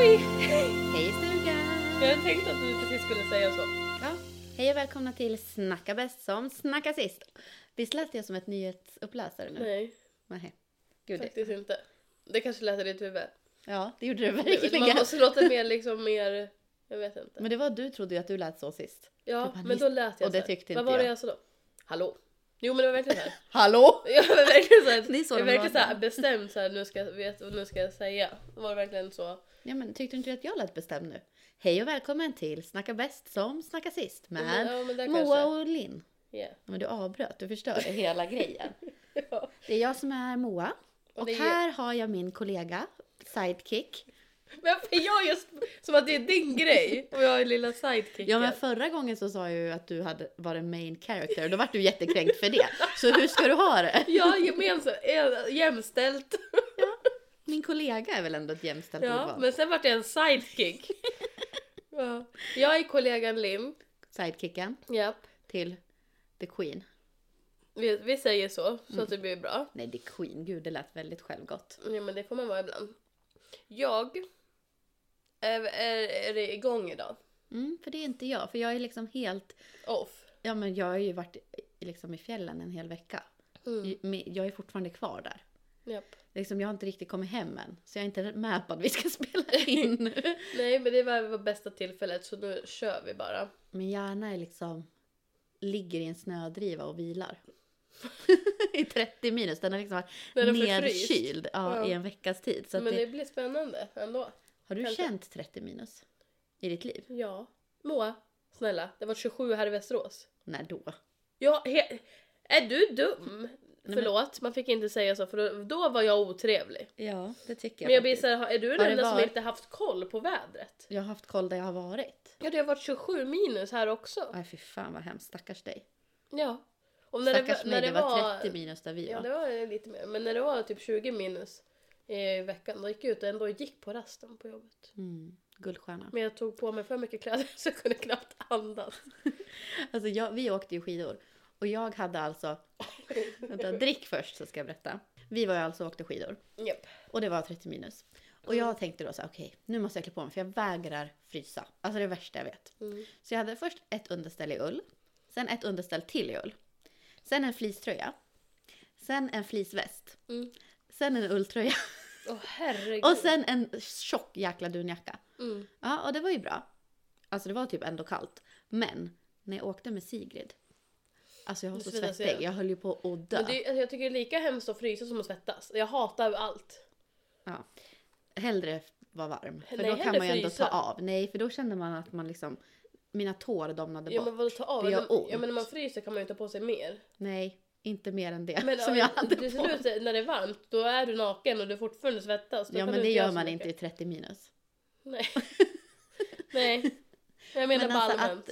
Oj! Hej stugan! Jag hade tänkt att du precis skulle säga så. Ja, hej och välkomna till Snacka bäst som snackar sist. Visst lät jag som ett nyhetsuppläsare nu? Nej, Nej. Gud, det. faktiskt inte. Det kanske lät i ditt huvud. Ja, det gjorde det Man verkligen. måste låta mer liksom mer, jag vet inte. Men det var du trodde ju att du lät så sist. Ja, bara, men då lät jag och det så här. tyckte Vad inte var det jag. jag sa då? Hallå? Jo men det var verkligen så här. Hallå! Jag var verkligen så här, Det är så jag var verkligen så här låter. bestämd så här, nu ska jag veta och nu ska jag säga. Det var verkligen så. Ja, men tyckte inte du att jag lät bestämd nu? Hej och välkommen till Snacka bäst som snackar sist med ja, Moa kanske. och Linn. Yeah. Ja, Men du avbröt, du förstörde hela grejen. Ja. Det är jag som är Moa. Och Och är- här har jag min kollega, Sidekick. Men varför är jag just som att det är din grej och jag är lilla sidekicken? Ja men förra gången så sa jag ju att du hade varit main character och då vart du jättekränkt för det. Så hur ska du ha det? Ja, gemensamt, eh, jämställt. Min kollega är väl ändå ett jämställt Ja, ordval? men sen vart jag en sidekick. Ja. Jag är kollegan Lim. Sidekicken Japp. till the queen. Vi, vi säger så, så Mm. att det blir bra. Nej, the queen, gud det lät väldigt självgott. Ja, men det får man vara ibland. Jag är, är, är det igång idag. Mm, för det är inte jag, för jag är liksom helt... Off. Ja men jag har ju varit i- liksom i fjällen en hel vecka. Mm. Jag är fortfarande kvar där. Japp. Liksom, jag har inte riktigt kommit hem än. Så jag är inte med på att vi ska spela in. Nej, men det var, bästa tillfället så nu kör vi bara. Min hjärna är liksom... Ligger i en snödriva och vilar. I 30 minus. Den har liksom varit nedkyld ja, Ja. i en veckas tid. Men det, det blir spännande ändå. har du kanske. känt 30 minus i ditt liv? Ja. Moa, snälla. Det var 27 här i Västerås. När då? Ja, he- är du dum? Förlåt, man fick inte säga så för då, då var jag otrevlig. Ja, det tycker jag Men jag blir såhär, är du den det enda som inte haft koll på vädret? Jag har haft koll där jag har varit. Ja, det har varit 27 minus här också. Nej fy fan vad hemskt, stackars dig. Ja. Och när Stackars det, mig, när det var 30 minus där vi Ja, var. det var lite mer. Men när det var typ 20 minus i veckan, då gick jag ut och ändå gick på rasten på jobbet. Mm, guldstjärna. Men jag tog på mig för mycket kläder så jag kunde knappt andas. Alltså jag, vi åkte ju skidor. Och jag hade alltså... Vänta, drick först så ska jag berätta. Vi var ju alltså och åkte skidor. Japp. Och det var 30 minus. Och jag tänkte då så här, okej, nu måste jag klä på mig för jag vägrar frysa. Alltså det är det värsta jag vet. Mm. Så jag hade först ett underställ i ull. Sen ett underställ till i ull. Sen en fleecetröja. Sen en fleeceväst. Mm. Sen en ulltröja. Herregud. Och sen en tjock jäkla dunjacka. Mm. Ja, och det var ju bra. Alltså det var typ ändå kallt. Men när jag åkte med Sigrid. Alltså jag var så svettig. Jag höll ju på att dö. Men det, alltså, jag tycker det är lika hemskt att frysa som att svettas. Jag hatar allt. Ja. Hellre vara varm. För Nej, då kan man ju ändå frysa. ta av. Nej, för då kände man att man liksom... Mina tår domnade Ja bort. men vadå ta av? Det gör Men- ont. Ja men när man fryser kan man ju ta på sig mer. Nej, inte mer än det Men som ja, jag hade till på slut när det är varmt då är du naken och du fortfarande svettas. Då Ja, men det gör man inte i 30 minus. Nej. Nej. Jag menar Men bara alltså allmänt.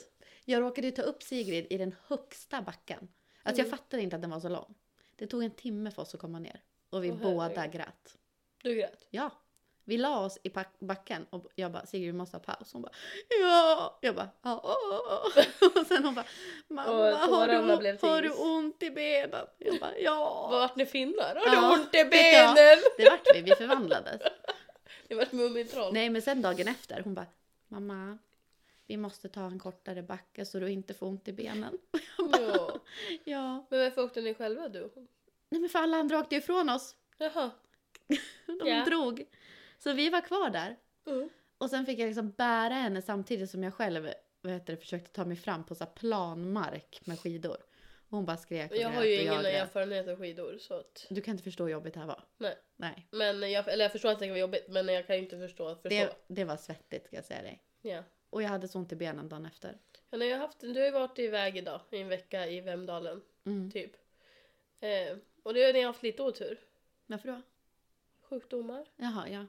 Jag råkade ju ta upp Sigrid i den högsta backen. Alltså Mm. jag fattade inte att den var så lång. Det tog en timme för oss att komma ner. Och vi Åh, båda grät. Du grät. Ja. Vi la oss i backen och jag bara Sigrid vi måste ha paus. Hon bara ja. Jag bara ja. åh, åh." Och sen hon bara mamma har, du, har du ont i benen? Jag bara ja. Vart ni finnar? Har Ja. du ont i Ja. benen? Det vart vi, vi förvandlades. Det vart Mumintroll. Nej men sen dagen efter hon bara mamma vi måste ta en kortare backe så du inte får ont i benen. Ja. Ja. Men varför åkte ni själva du? Nej men för alla andra åkte ju ifrån oss. Jaha. De Ja. drog. Så vi var kvar där. Mm. Och sen fick jag liksom bära henne samtidigt som jag själv vad heter det, försökte ta mig fram på så planmark med skidor. Och hon bara skrek och Jag har ju och ingen erfarenhet av skidor så att... Du kan inte förstå hur jobbigt det här var. Nej. Nej. Men jag, eller jag förstår att det kan vara jobbigt men jag kan ju inte förstå. förstå. Det, det var svettigt ska jag säga dig. Ja. Och jag hade så ont i benen dagen efter. Ja, nej, jag har haft, du har ju varit iväg idag i en vecka i Vemdalen Mm. typ. Eh, och det har ni haft lite otur. Varför då? Sjukdomar. Jaha, ja.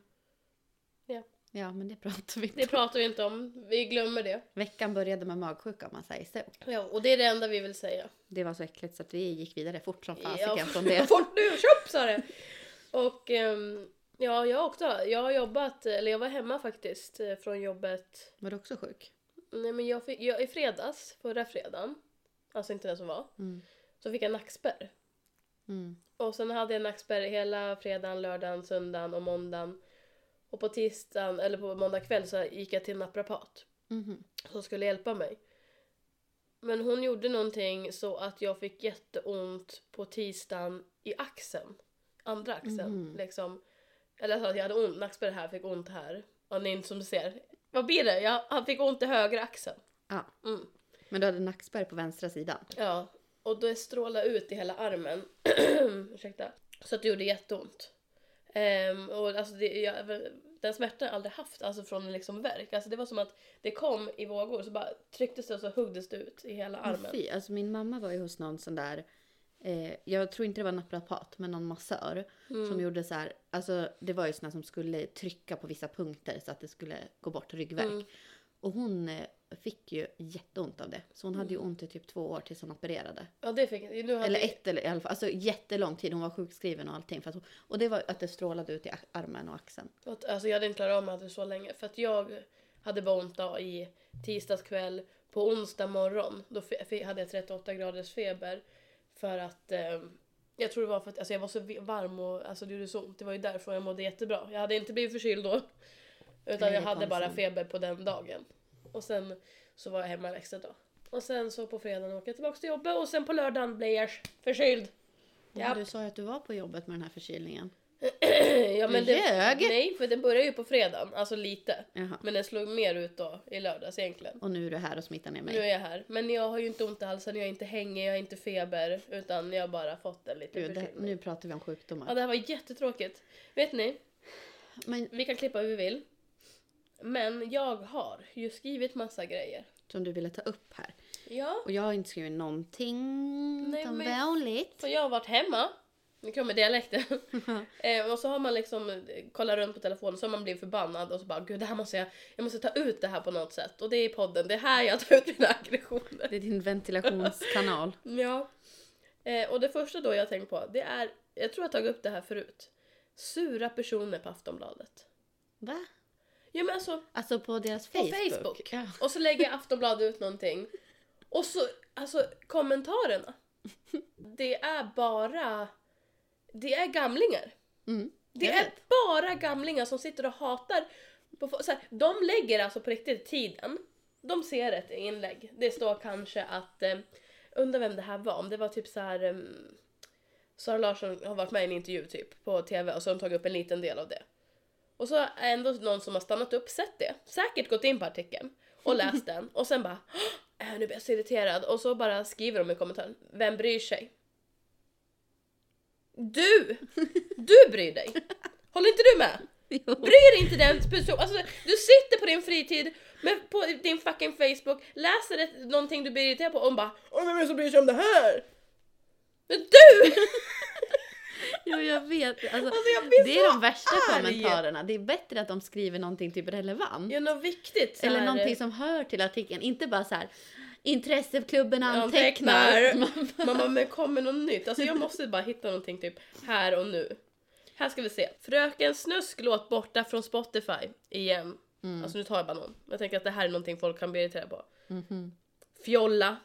Ja. Ja, men det pratar vi inte Det om. pratar vi inte om. Vi glömmer det. Veckan började med magsjuka om man säger så. Ja, och det är det enda vi vill säga. Det var så äckligt så att vi gick vidare fort som Ja, fasiken från det. Fort nu, tjopp sa det! Och ehm, ja, jag också. Jag har jobbat, eller jag var hemma faktiskt eh, från jobbet. Var du också sjuk? Nej men jag fick, jag, i fredags, förra fredagen, alltså inte den som var, Mm. så fick jag nackspärr. Mm. Och sen hade jag nackspärr hela fredagen, lördagen, söndagen och måndagen. Och på tisdagen, eller på måndag kväll så gick jag till en naprapat Mhm. som skulle hjälpa mig. Men hon gjorde någonting så att jag fick jätteont på tisdagen i axeln. Andra axeln. Mhm. Liksom. Eller alltså att jag hade ont, nackspärr här, fick ont här. Och ni som ser. Vad blir det? Jag han fick ont i högra axeln. Ja. Mm. Men du hade nackspärr på vänstra sidan. Ja, och det strålade ut i hela armen. Ursäkta. Så att det gjorde jätteont. Ehm, och alltså det, jag, den smärtan har jag aldrig haft, alltså från liksom värk. Alltså det var som att det kom i vågor, så bara trycktes det och så huggdes det ut i hela Men armen. Fy, alltså min mamma var ju hos någon sån där, eh, jag tror inte det var naprapat, men någon massör Mm. som gjorde så här, alltså det var ju såna som skulle trycka på vissa punkter så att det skulle gå bort ryggvärk. Mm. Och hon eh, fick ju jätteont av det. Så hon hade ju ont i typ två år tills hon opererade. Ja det fick. Nu hade Eller ett eller i alla fall, alltså jättelång tid. Hon var sjukskriven och allting. För att hon, och det var att det strålade ut i armen och axeln. Att- Alltså jag hade inte klarat av mig det så länge. För att jag hade bara ont i tisdags kväll. På onsdag morgon då hade jag 38 graders feber. För att eh, jag tror det var för att alltså jag var så varm och alltså det gjorde så ont. Det var ju därför jag mådde jättebra. Jag hade inte blivit förkyld då. Utan jag hade bara feber på den dagen. Och sen så var jag hemma en extra dag. Och sen så på fredagen åkte jag tillbaka till jobbet och sen på lördagen blev jag förkyld. Ja. Du sa ju att du var på jobbet med den här förkylningen. ja, men Du ljög. Nej, för den började ju på fredagen. Alltså lite. Jaha. Men den slog mer ut då i lördags egentligen. Och nu är du här och smittar ner mig. Nu är jag här. Men jag har ju inte ont i halsen, jag är inte hängig, jag har inte feber. Utan jag har bara fått en liten det, förkylning. nu pratar vi om sjukdomar. Ja, det här var jättetråkigt. Vet ni? Men Vi kan klippa hur vi vill. Men jag har ju skrivit massa grejer. som du ville ta upp här. Ja, Och jag har inte skrivit någonting Nej, som men- vanligt. för jag har varit hemma. Nu kommer dialekten. eh, och så har man liksom eh, kollat runt på telefonen så har man blivit förbannad och så bara gud det här måste jag, jag måste ta ut det här på något sätt. Och det är i podden, det är här jag tar ut mina aggressioner. Det är din ventilationskanal. Ja. Eh, och det första då jag tänkt på, det är, jag tror jag tagit upp det här förut. Sura personer på Aftonbladet. Va? Ja men alltså, Alltså på deras på Facebook? Facebook. Ja. Och så lägger Aftonbladet ut någonting. Och så, alltså kommentarerna. Det är bara, det är gamlingar. Mm. Det är bara gamlingar som sitter och hatar. På, så här, de lägger alltså på riktigt tiden. De ser ett inlägg. Det står kanske att, eh, undrar vem det här var, om det var typ så här. Eh, Sara Larsson har varit med i en intervju typ på TV och så har de tagit upp en liten del av det. Och så är ändå någon som har stannat upp, sett det, säkert gått in på artikeln och läst den och sen bara "Åh, äh, nu blir jag så irriterad och så bara skriver de i kommentaren, vem bryr sig? Du! Du bryr dig! Håller inte du med? Jo. Bryr inte den personen, alltså du sitter på din fritid med, på din fucking Facebook, läser ett, någonting du blir irriterad på och bara Åh vem är det som bryr sig om det här? Men du! Jo, jag vet. Alltså, Alltså jag det är de värsta arg. kommentarerna. Det är bättre att de skriver någonting typ relevant. Ja något viktigt Eller någonting som hör till artikeln. Inte bara så här. Intresseklubben antecknar. antecknar. Mamma men kommer något nytt? Alltså jag måste bara hitta någonting typ här och nu. Här ska vi se. Fröken Snusklåt borta från Spotify igen. Mm. Alltså nu tar jag bara någon. Jag tänker att det här är någonting folk kan bli irriterade på. Mhm. Fjolla.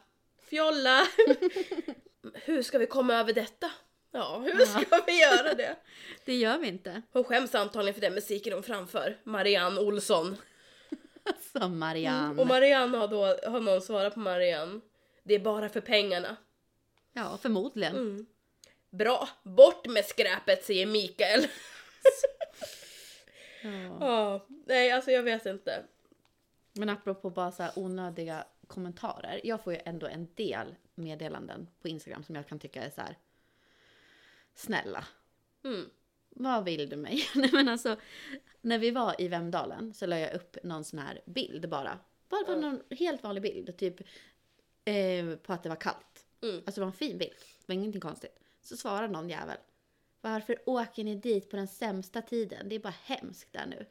Fjolla. hur ska vi komma över detta? Ja, hur ska vi göra det? Det gör vi inte. Hon skäms antagligen för den musiken hon framför. Marianne Olsson. Som Marianne. Och Marianne har då, har någon svarat på Marianne. Det är bara för pengarna. Ja, förmodligen. Mm. Bra, bort med skräpet säger Mikael. Ja. Ja, nej alltså jag vet inte. Men apropå bara så här onödiga kommentarer. Jag får ju ändå en del meddelanden på Instagram som jag kan tycka är så här. Snälla, Mm. Vad vill du mig? Nej men alltså, när vi var i Vemdalen så la jag upp någon sån här bild bara. Bara Ja. någon helt vanlig bild, typ eh, på att det var kallt. Mm. Alltså det var en fin bild, det var ingenting konstigt. Så svarar någon jävel. Varför åker ni dit på den sämsta tiden? Det är bara hemskt där nu.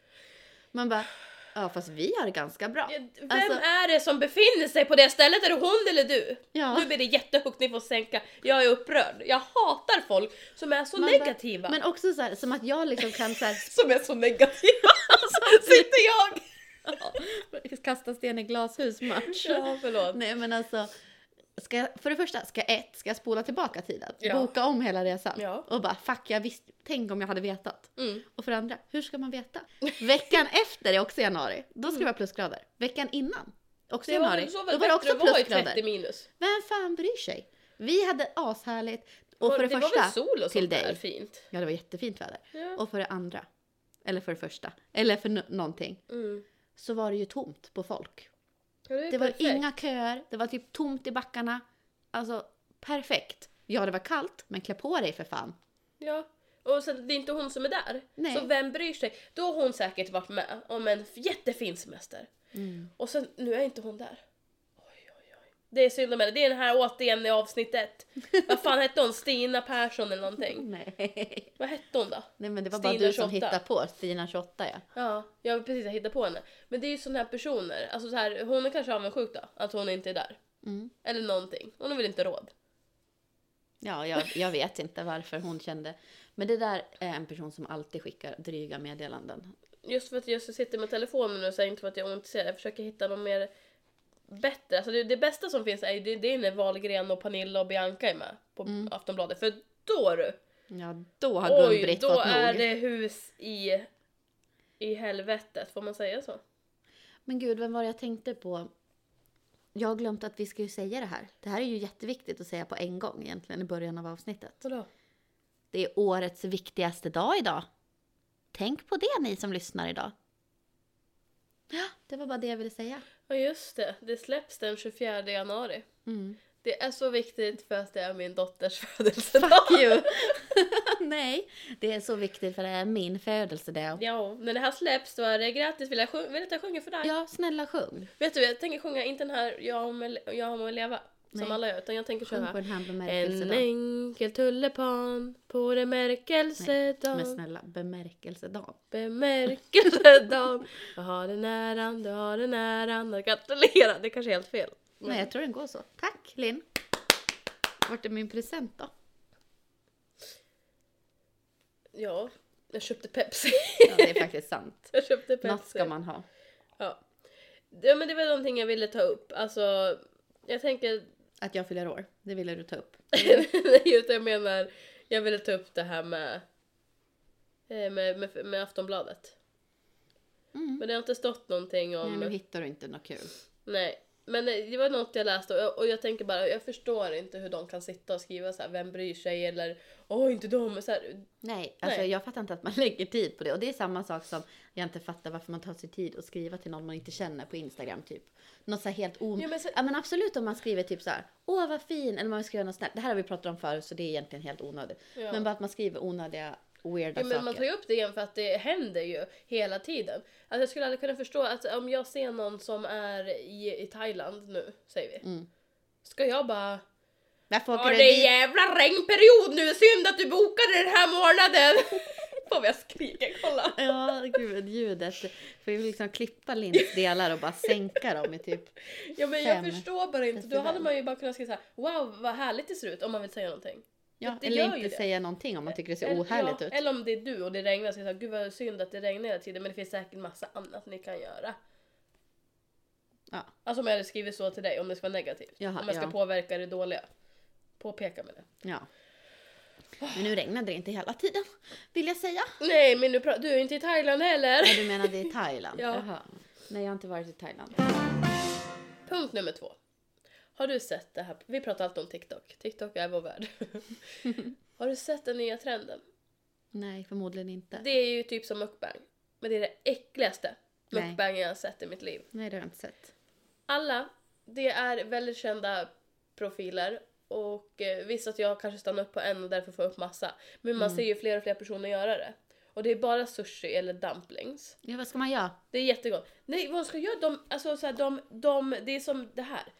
Man bara, ja fast vi har det ganska bra. Vem Alltså- är det som befinner sig på det stället? Är det hon eller du? Ja. Nu blir det jättehögt, ni får sänka. Jag är upprörd. Jag hatar folk som är så Man negativa. Men också så här, som att jag liksom kan så här, Som är så negativa. sitter jag. kasta sten i glashus match. Ja, förlåt. Nej men alltså, Ska jag, för det första, ska jag ett, ska jag spola tillbaka tiden? Ja. Boka om hela resan? Ja. Och bara fuck, jag visste, tänk om jag hade vetat. Mm. Och för det andra, hur ska man veta? Veckan efter är också januari, då ska det vara plusgrader. Veckan innan, också Det var, januari, så då var det också att vara i 30 plusgrader. minus. Vem fan bryr sig? Vi hade ashärligt. Och för det, det första, var väl sol och till dig. fint. ja det var jättefint väder. Ja. Och för det andra, eller för det första, eller för någonting, Mm. så var det ju tomt på folk. Ja, det, Det var inga köer, det var typ tomt i backarna. Alltså perfekt. Ja, det var kallt, men klä på dig för fan. Ja. Och sen, det är inte hon som är där. Nej. Så vem bryr sig? Då har hon säkert varit med om en jättefin semester. Mm. Och sen, nu är inte hon där. Det är synd om henne. Det är den här återigen i avsnitt ett. Vad fan hette hon? Stina Persson eller någonting? Nej. Vad hette hon då? Nej, men det var Stina bara du som 28. hittade på Stina 28 ja. Ja, jag vill precis hitta på henne. Men det är ju sådana här personer. Alltså så här, hon är kanske avundsjuk då, att hon inte är där. Mm. Eller någonting. Hon har väl inte råd. Ja, jag, jag vet inte varför hon kände. Men det där är en person som alltid skickar dryga meddelanden. Just för att jag sitter med telefonen nu så är det inte för att jag är ointresserad. Jag försöker hitta något mer bättre. Alltså det, det bästa som finns är det, det är när Wahlgren och Pernilla och Bianca är med på Mm. Aftonbladet. För då du! Ja, då har Oj, Gun-Britt då fått är nog. det hus i, i helvetet. Får man säga så? Men gud, vem var det jag tänkte på? Jag har glömt att vi ska ju säga det här. Det här är ju jätteviktigt att säga på en gång egentligen i början av avsnittet. Vadå? Det är årets viktigaste dag idag. Tänk på det ni som lyssnar idag. Ja, det var bara det jag ville säga. Ja just det, det släpps den 24 januari. Mm. Det är så viktigt för att det är min dotters födelsedag. Fuck you! Nej, det är så viktigt för det är min födelsedag. Ja, när det här släpps då är det grattis, vill, jag sjung- vill att jag sjunger för dig? Ja, snälla sjung. Vet du, jag tänker sjunga inte den här Jag har med, jag med att leva, som alla gör, utan jag tänker Sjung på köra den här En enkel tulipan på bemärkelsedagen. Men snälla, bemärkelsedagen. Bemärkelsedagen. Jag har den äran, du har den äran att gratulera. Det kanske är helt fel. Men- Nej, jag tror den går så. Tack, Linn. Vart är min present då? Ja, jag köpte Pepsi. Ja, det är faktiskt sant. jag köpte Pepsi. Något ska man ha. Ja. ja, men det var någonting jag ville ta upp. Alltså, jag tänker... Att jag fyller år, det ville du ta upp. Nej, utan jag menar, jag ville ta upp det här med, eh, med, med, med Aftonbladet. Mm. Men det har inte stått någonting om... Nej, nu hittar du inte något kul. Nej, men det var något jag läste och jag, och jag tänker bara, jag förstår inte hur de kan sitta och skriva så här, vem bryr sig eller åh inte de, så här, Nej, alltså Nej. jag fattar inte att man lägger tid på det. Och det är samma sak som jag inte fattar varför man tar sig tid att skriva till någon man inte känner på Instagram typ. Något så här helt on... Ja, men så- ja men absolut om man skriver typ så här, åh vad fin, eller man skriva något snällt. Det här har vi pratat om förut så det är egentligen helt onödigt. Ja. Men bara att man skriver onödiga, weirda Ja, men man tar ju upp det igen för att det händer ju hela tiden. Alltså jag skulle aldrig kunna förstå att om jag ser någon som är i, i Thailand nu, säger vi. Mm. Ska jag bara Varför Ja åker du det är dit? jävla regnperiod nu, synd att du bokade den här månaden! Får vi jag skrika, kolla! Ja, gud, ljudet. För vi liksom klippa Linds delar och bara sänka dem i typ... Ja men jag Fem förstår bara inte, då hade man ju bara kunnat skriva såhär Wow vad härligt det ser ut om man vill säga någonting. Ja, det eller inte säga någonting om man tycker det ser Eller- ohärligt ja, ut. Eller om det är du och det regnar, så jag säga, gud vad synd att det regnar hela tiden men det finns säkert massa annat ni kan göra. Ja. Alltså om jag hade skrivit så till dig, om det ska vara negativt. Jaha, om jag ska ja. påverka det dåliga. Påpeka med det. Ja. Men nu regnade det inte hela tiden, vill jag säga. Nej men nu du är inte i Thailand heller! Nej, du menade i Thailand? Ja. Jaha. Nej, jag har inte varit i Thailand. Punkt nummer två. Har du sett det här? Vi pratar alltid om TikTok. TikTok är vår värld. Har du sett den nya trenden? Nej, förmodligen inte. Det är ju typ som mukbang. Men det är det äckligaste Nej. mukbang jag har sett i mitt liv. Nej, det har jag inte sett. Alla, det är väldigt kända profiler och eh, visst att jag kanske stannar upp på en och därför får upp massa. Men man ser ju fler och fler personer göra det. Och det är bara sushi eller dumplings. Ja, vad ska man göra? Det är jättegott. Nej, vad ska jag göra? De, alltså så här, de, de, det är som det här.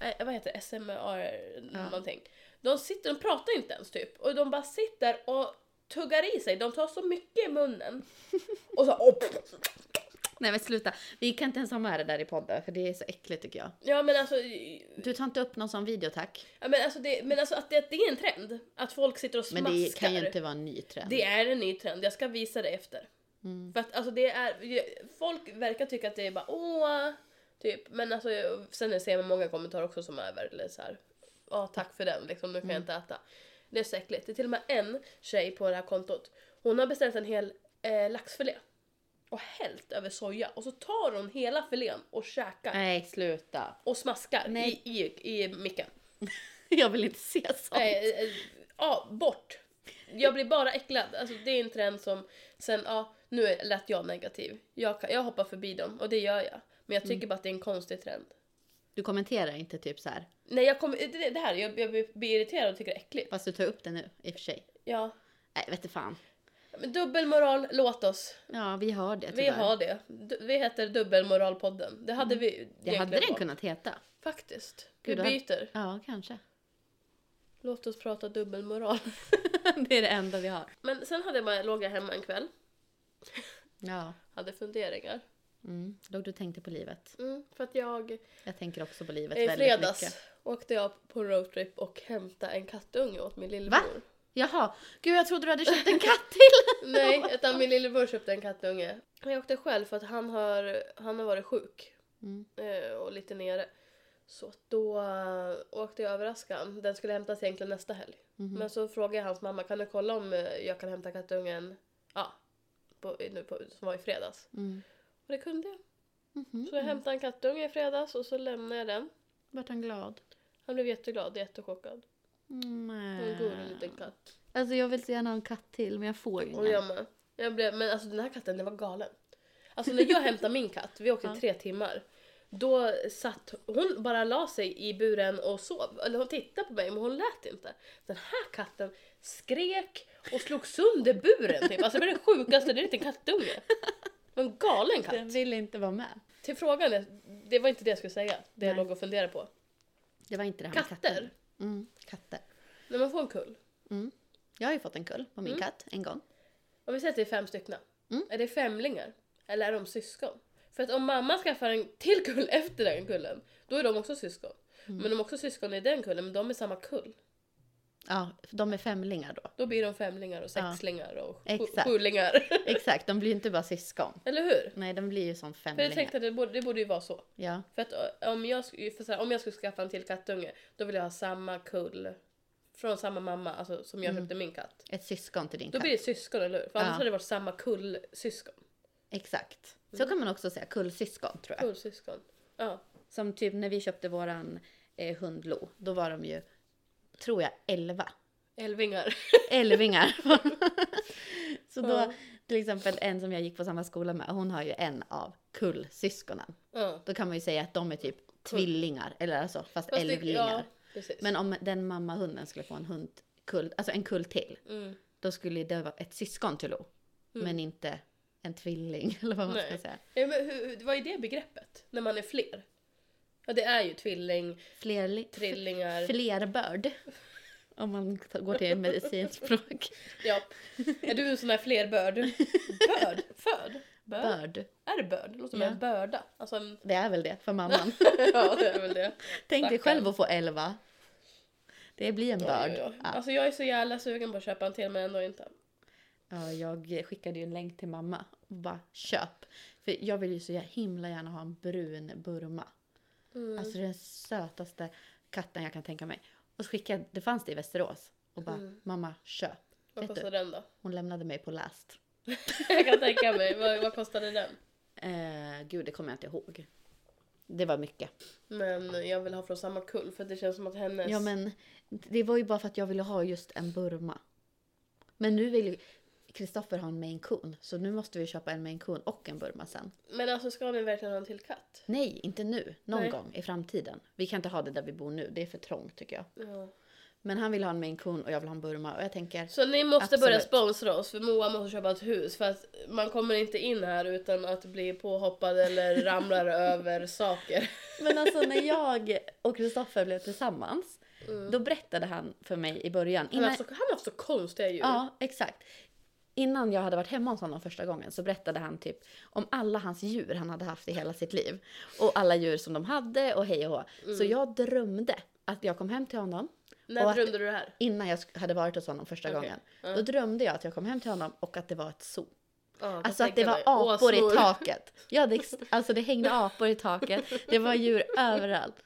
Eh, vad heter det? SMR Ja. någonting. De sitter, de pratar inte ens typ. Och de bara sitter och tuggar i sig. De tar så mycket i munnen. Och så, oh, Nej, men sluta. Vi kan inte ens ha med det där i podden, för det är så äckligt tycker jag. ja men alltså, Du tar inte upp någon sån video, tack. ja, men alltså, det, men alltså att det, det är en trend. Att folk sitter och Men smaskar. det kan ju inte vara en ny trend. Det är en ny trend, jag ska visa det efter. Mm. För att alltså det är, folk verkar tycka att det är bara åh, Typ. Men alltså, sen ser man många kommentarer också som är väldigt så här. Ja, tack för den liksom, nu kan jag inte äta. Det är så äckligt. Det är till och med en tjej på det här kontot. Hon har beställt en hel eh, laxfilé. Och hällt över soja. Och så tar hon hela filén och käkar. Nej, sluta. Och smaskar Nej. i, i, i micken. Jag vill inte se sånt. Nej, eh, ja, bort. Jag blir bara äcklad. Alltså, det är en trend som sen, ja, nu lät jag negativ. Jag, kan, jag hoppar förbi dem och det gör jag. Men jag tycker bara att det är en konstig trend. Du kommenterar inte typ så här. Nej, jag kommer, det, det här, jag, jag blir irriterad och tycker det är äckligt. Fast du tar upp det nu i och för sig. Ja. Nej, vet du fan. Men dubbelmoral, låt oss. Ja, vi har det Vi tyvärr. har det. Du- Vi heter Dubbelmoralpodden. Det hade vi Det hade den valt. kunnat heta. Faktiskt. Gud, vi byter. Ja, kanske. Låt oss prata dubbelmoral. det är det enda vi har. Men sen hade jag bara, låg jag hemma en kväll. Ja. Hade funderingar. Mm. Låg du och tänkte på livet? Mm, för att jag Jag tänker också på livet I väldigt fredags mycket. åkte jag på roadtrip och hämtade en kattunge åt min lillebror. Jaha, gud jag trodde du hade köpt en katt till! Nej, utan min lillebror köpte en kattunge. Jag åkte själv för att han har, han har varit sjuk Mm. eh, och lite nere. Så då eh, åkte jag överraska han. Den skulle hämtas egentligen nästa helg. Mhm. Men så frågade jag hans mamma, kan du kolla om eh, jag kan hämta kattungen ja, på, nu på, som var i fredags? Mm. Och det kunde jag. Mhm. Så jag hämtade en kattunge i fredags och så lämnade jag den. Vart han glad? Han blev jätteglad, jättechockad. Mm. En gullig liten katt. Alltså jag vill så gärna ha en katt till men jag får Och ingen. jag med. Jag blev, men alltså den här katten den var galen. Alltså när jag hämtade min katt, vi åkte Ja. tre timmar. Då satt hon bara la sig i buren och sov. Eller hon tittade på mig men hon lät inte. Den här katten skrek och slog sönder buren typ. Alltså det var det sjukaste, det är inte en kattunge. En galen Den katt. vill inte vara med. Till frågan, det var inte det jag skulle säga. Det jag Nej. låg och funderade på. Det var inte det här med Katter. katter. Mm, katter. När man får en kull. Mm. Jag har ju fått en kull på min Mm. katt en gång. Om vi säger att det är fem stycken. Mm. Är det femlingar? Eller är de syskon? För att om mamma skaffar en till kull efter den kullen, då är de också syskon. Mm. Men de är också syskon i den kullen, men de är samma kull. Ja, de är femlingar då. Då blir de femlingar och Ja. sexlingar och sju- Exakt. sjulingar. Exakt, de blir inte bara syskon. Eller hur? Nej, de blir ju som För jag femlingar. tänkte att det borde, det borde ju vara så. Ja, För att eh, om jag, för här, om jag skulle skaffa en till kattunge, då vill jag ha samma kull. Från samma mamma, alltså som jag Mm. köpte min katt. ett syskon till din Då katt. blir det syskon, eller hur? För annars Ja. hade det varit samma kullsyskon. Exakt. Så kan man också säga, kullsyskon tror jag. Kullsyskon. Ja. Som typ när vi köpte våran eh, hund Lo, då var de ju, tror jag, elva. Älvingar. Älvingar. så då, Ja. till exempel en som jag gick på samma skola med, hon har ju en av kullsyskonen. Ja. Då kan man ju säga att de är typ tvillingar, eller alltså, fast, Fast älvlingar. Ja. Men om den mammahunden skulle få en hund, kull, alltså en kull till, Mm. då skulle det vara ett syskon till Lo. Men inte en tvilling, eller vad man Nej. ska säga. Ja, men hur- vad är det begreppet? När man är fler? Ja, det är ju tvilling, Flerli, trillingar. flerbörd. Om man går till medicinspråk. Ja. Är du en sån här flerbörd? Börd? Föd? Börd? Börd. Är det börd? Det låter som Ja. en börda. Alltså en... Det är väl det för mamman. ja, det är väl det. Tänk dig själv att få elva. Det blir en börd. ja, ja. Ja. Alltså jag är så jävla sugen på att köpa en till men ändå inte. Ja, jag skickade ju en länk till mamma och bara köp. För jag vill ju så himla gärna ha en brun Burma. Mm. Alltså den sötaste katten jag kan tänka mig. Och så skickade, det fanns det i Västerås. Och bara, Mm. mamma köp. Vad kostar den då? Hon lämnade mig på last. jag kan tänka mig. Vad, vad kostade den? Eh, gud, det kommer jag inte ihåg. Det var mycket. Men jag vill ha från samma kull för det känns som att hennes... Ja, men det var ju bara för att jag ville ha just en Burma. Men nu vill Kristoffer ha en maine coon. Så nu måste vi köpa en maine coon och en Burma sen. Men alltså ska ni verkligen ha en till katt? Nej, inte nu. Någon Nej. gång i framtiden. Vi kan inte ha det där vi bor nu. Det är för trångt tycker jag. Ja. Men han vill ha en maine coon och jag vill ha en Burma. Och jag tänker, Så ni måste Absolut. börja sponsra oss för Moa måste köpa ett hus för att man kommer inte in här utan att bli påhoppad eller ramlar över saker. Men alltså när jag och Kristoffer blev tillsammans, Mm. då berättade han för mig i början. Han har så, han har så konstiga djur. ja, exakt. Innan jag hade varit hemma hos honom första gången så berättade han typ om alla hans djur han hade haft i hela sitt liv. Och alla djur som de hade och hej och hå. Så jag drömde att jag kom hem till honom När drömde du det här? innan jag hade varit hos honom första Okej. gången. Ja. Då drömde jag att jag kom hem till honom och att det var ett zoo. Ja, Alltså att det var apor i taket. Ja, det, alltså det hängde apor i taket. Det var djur överallt.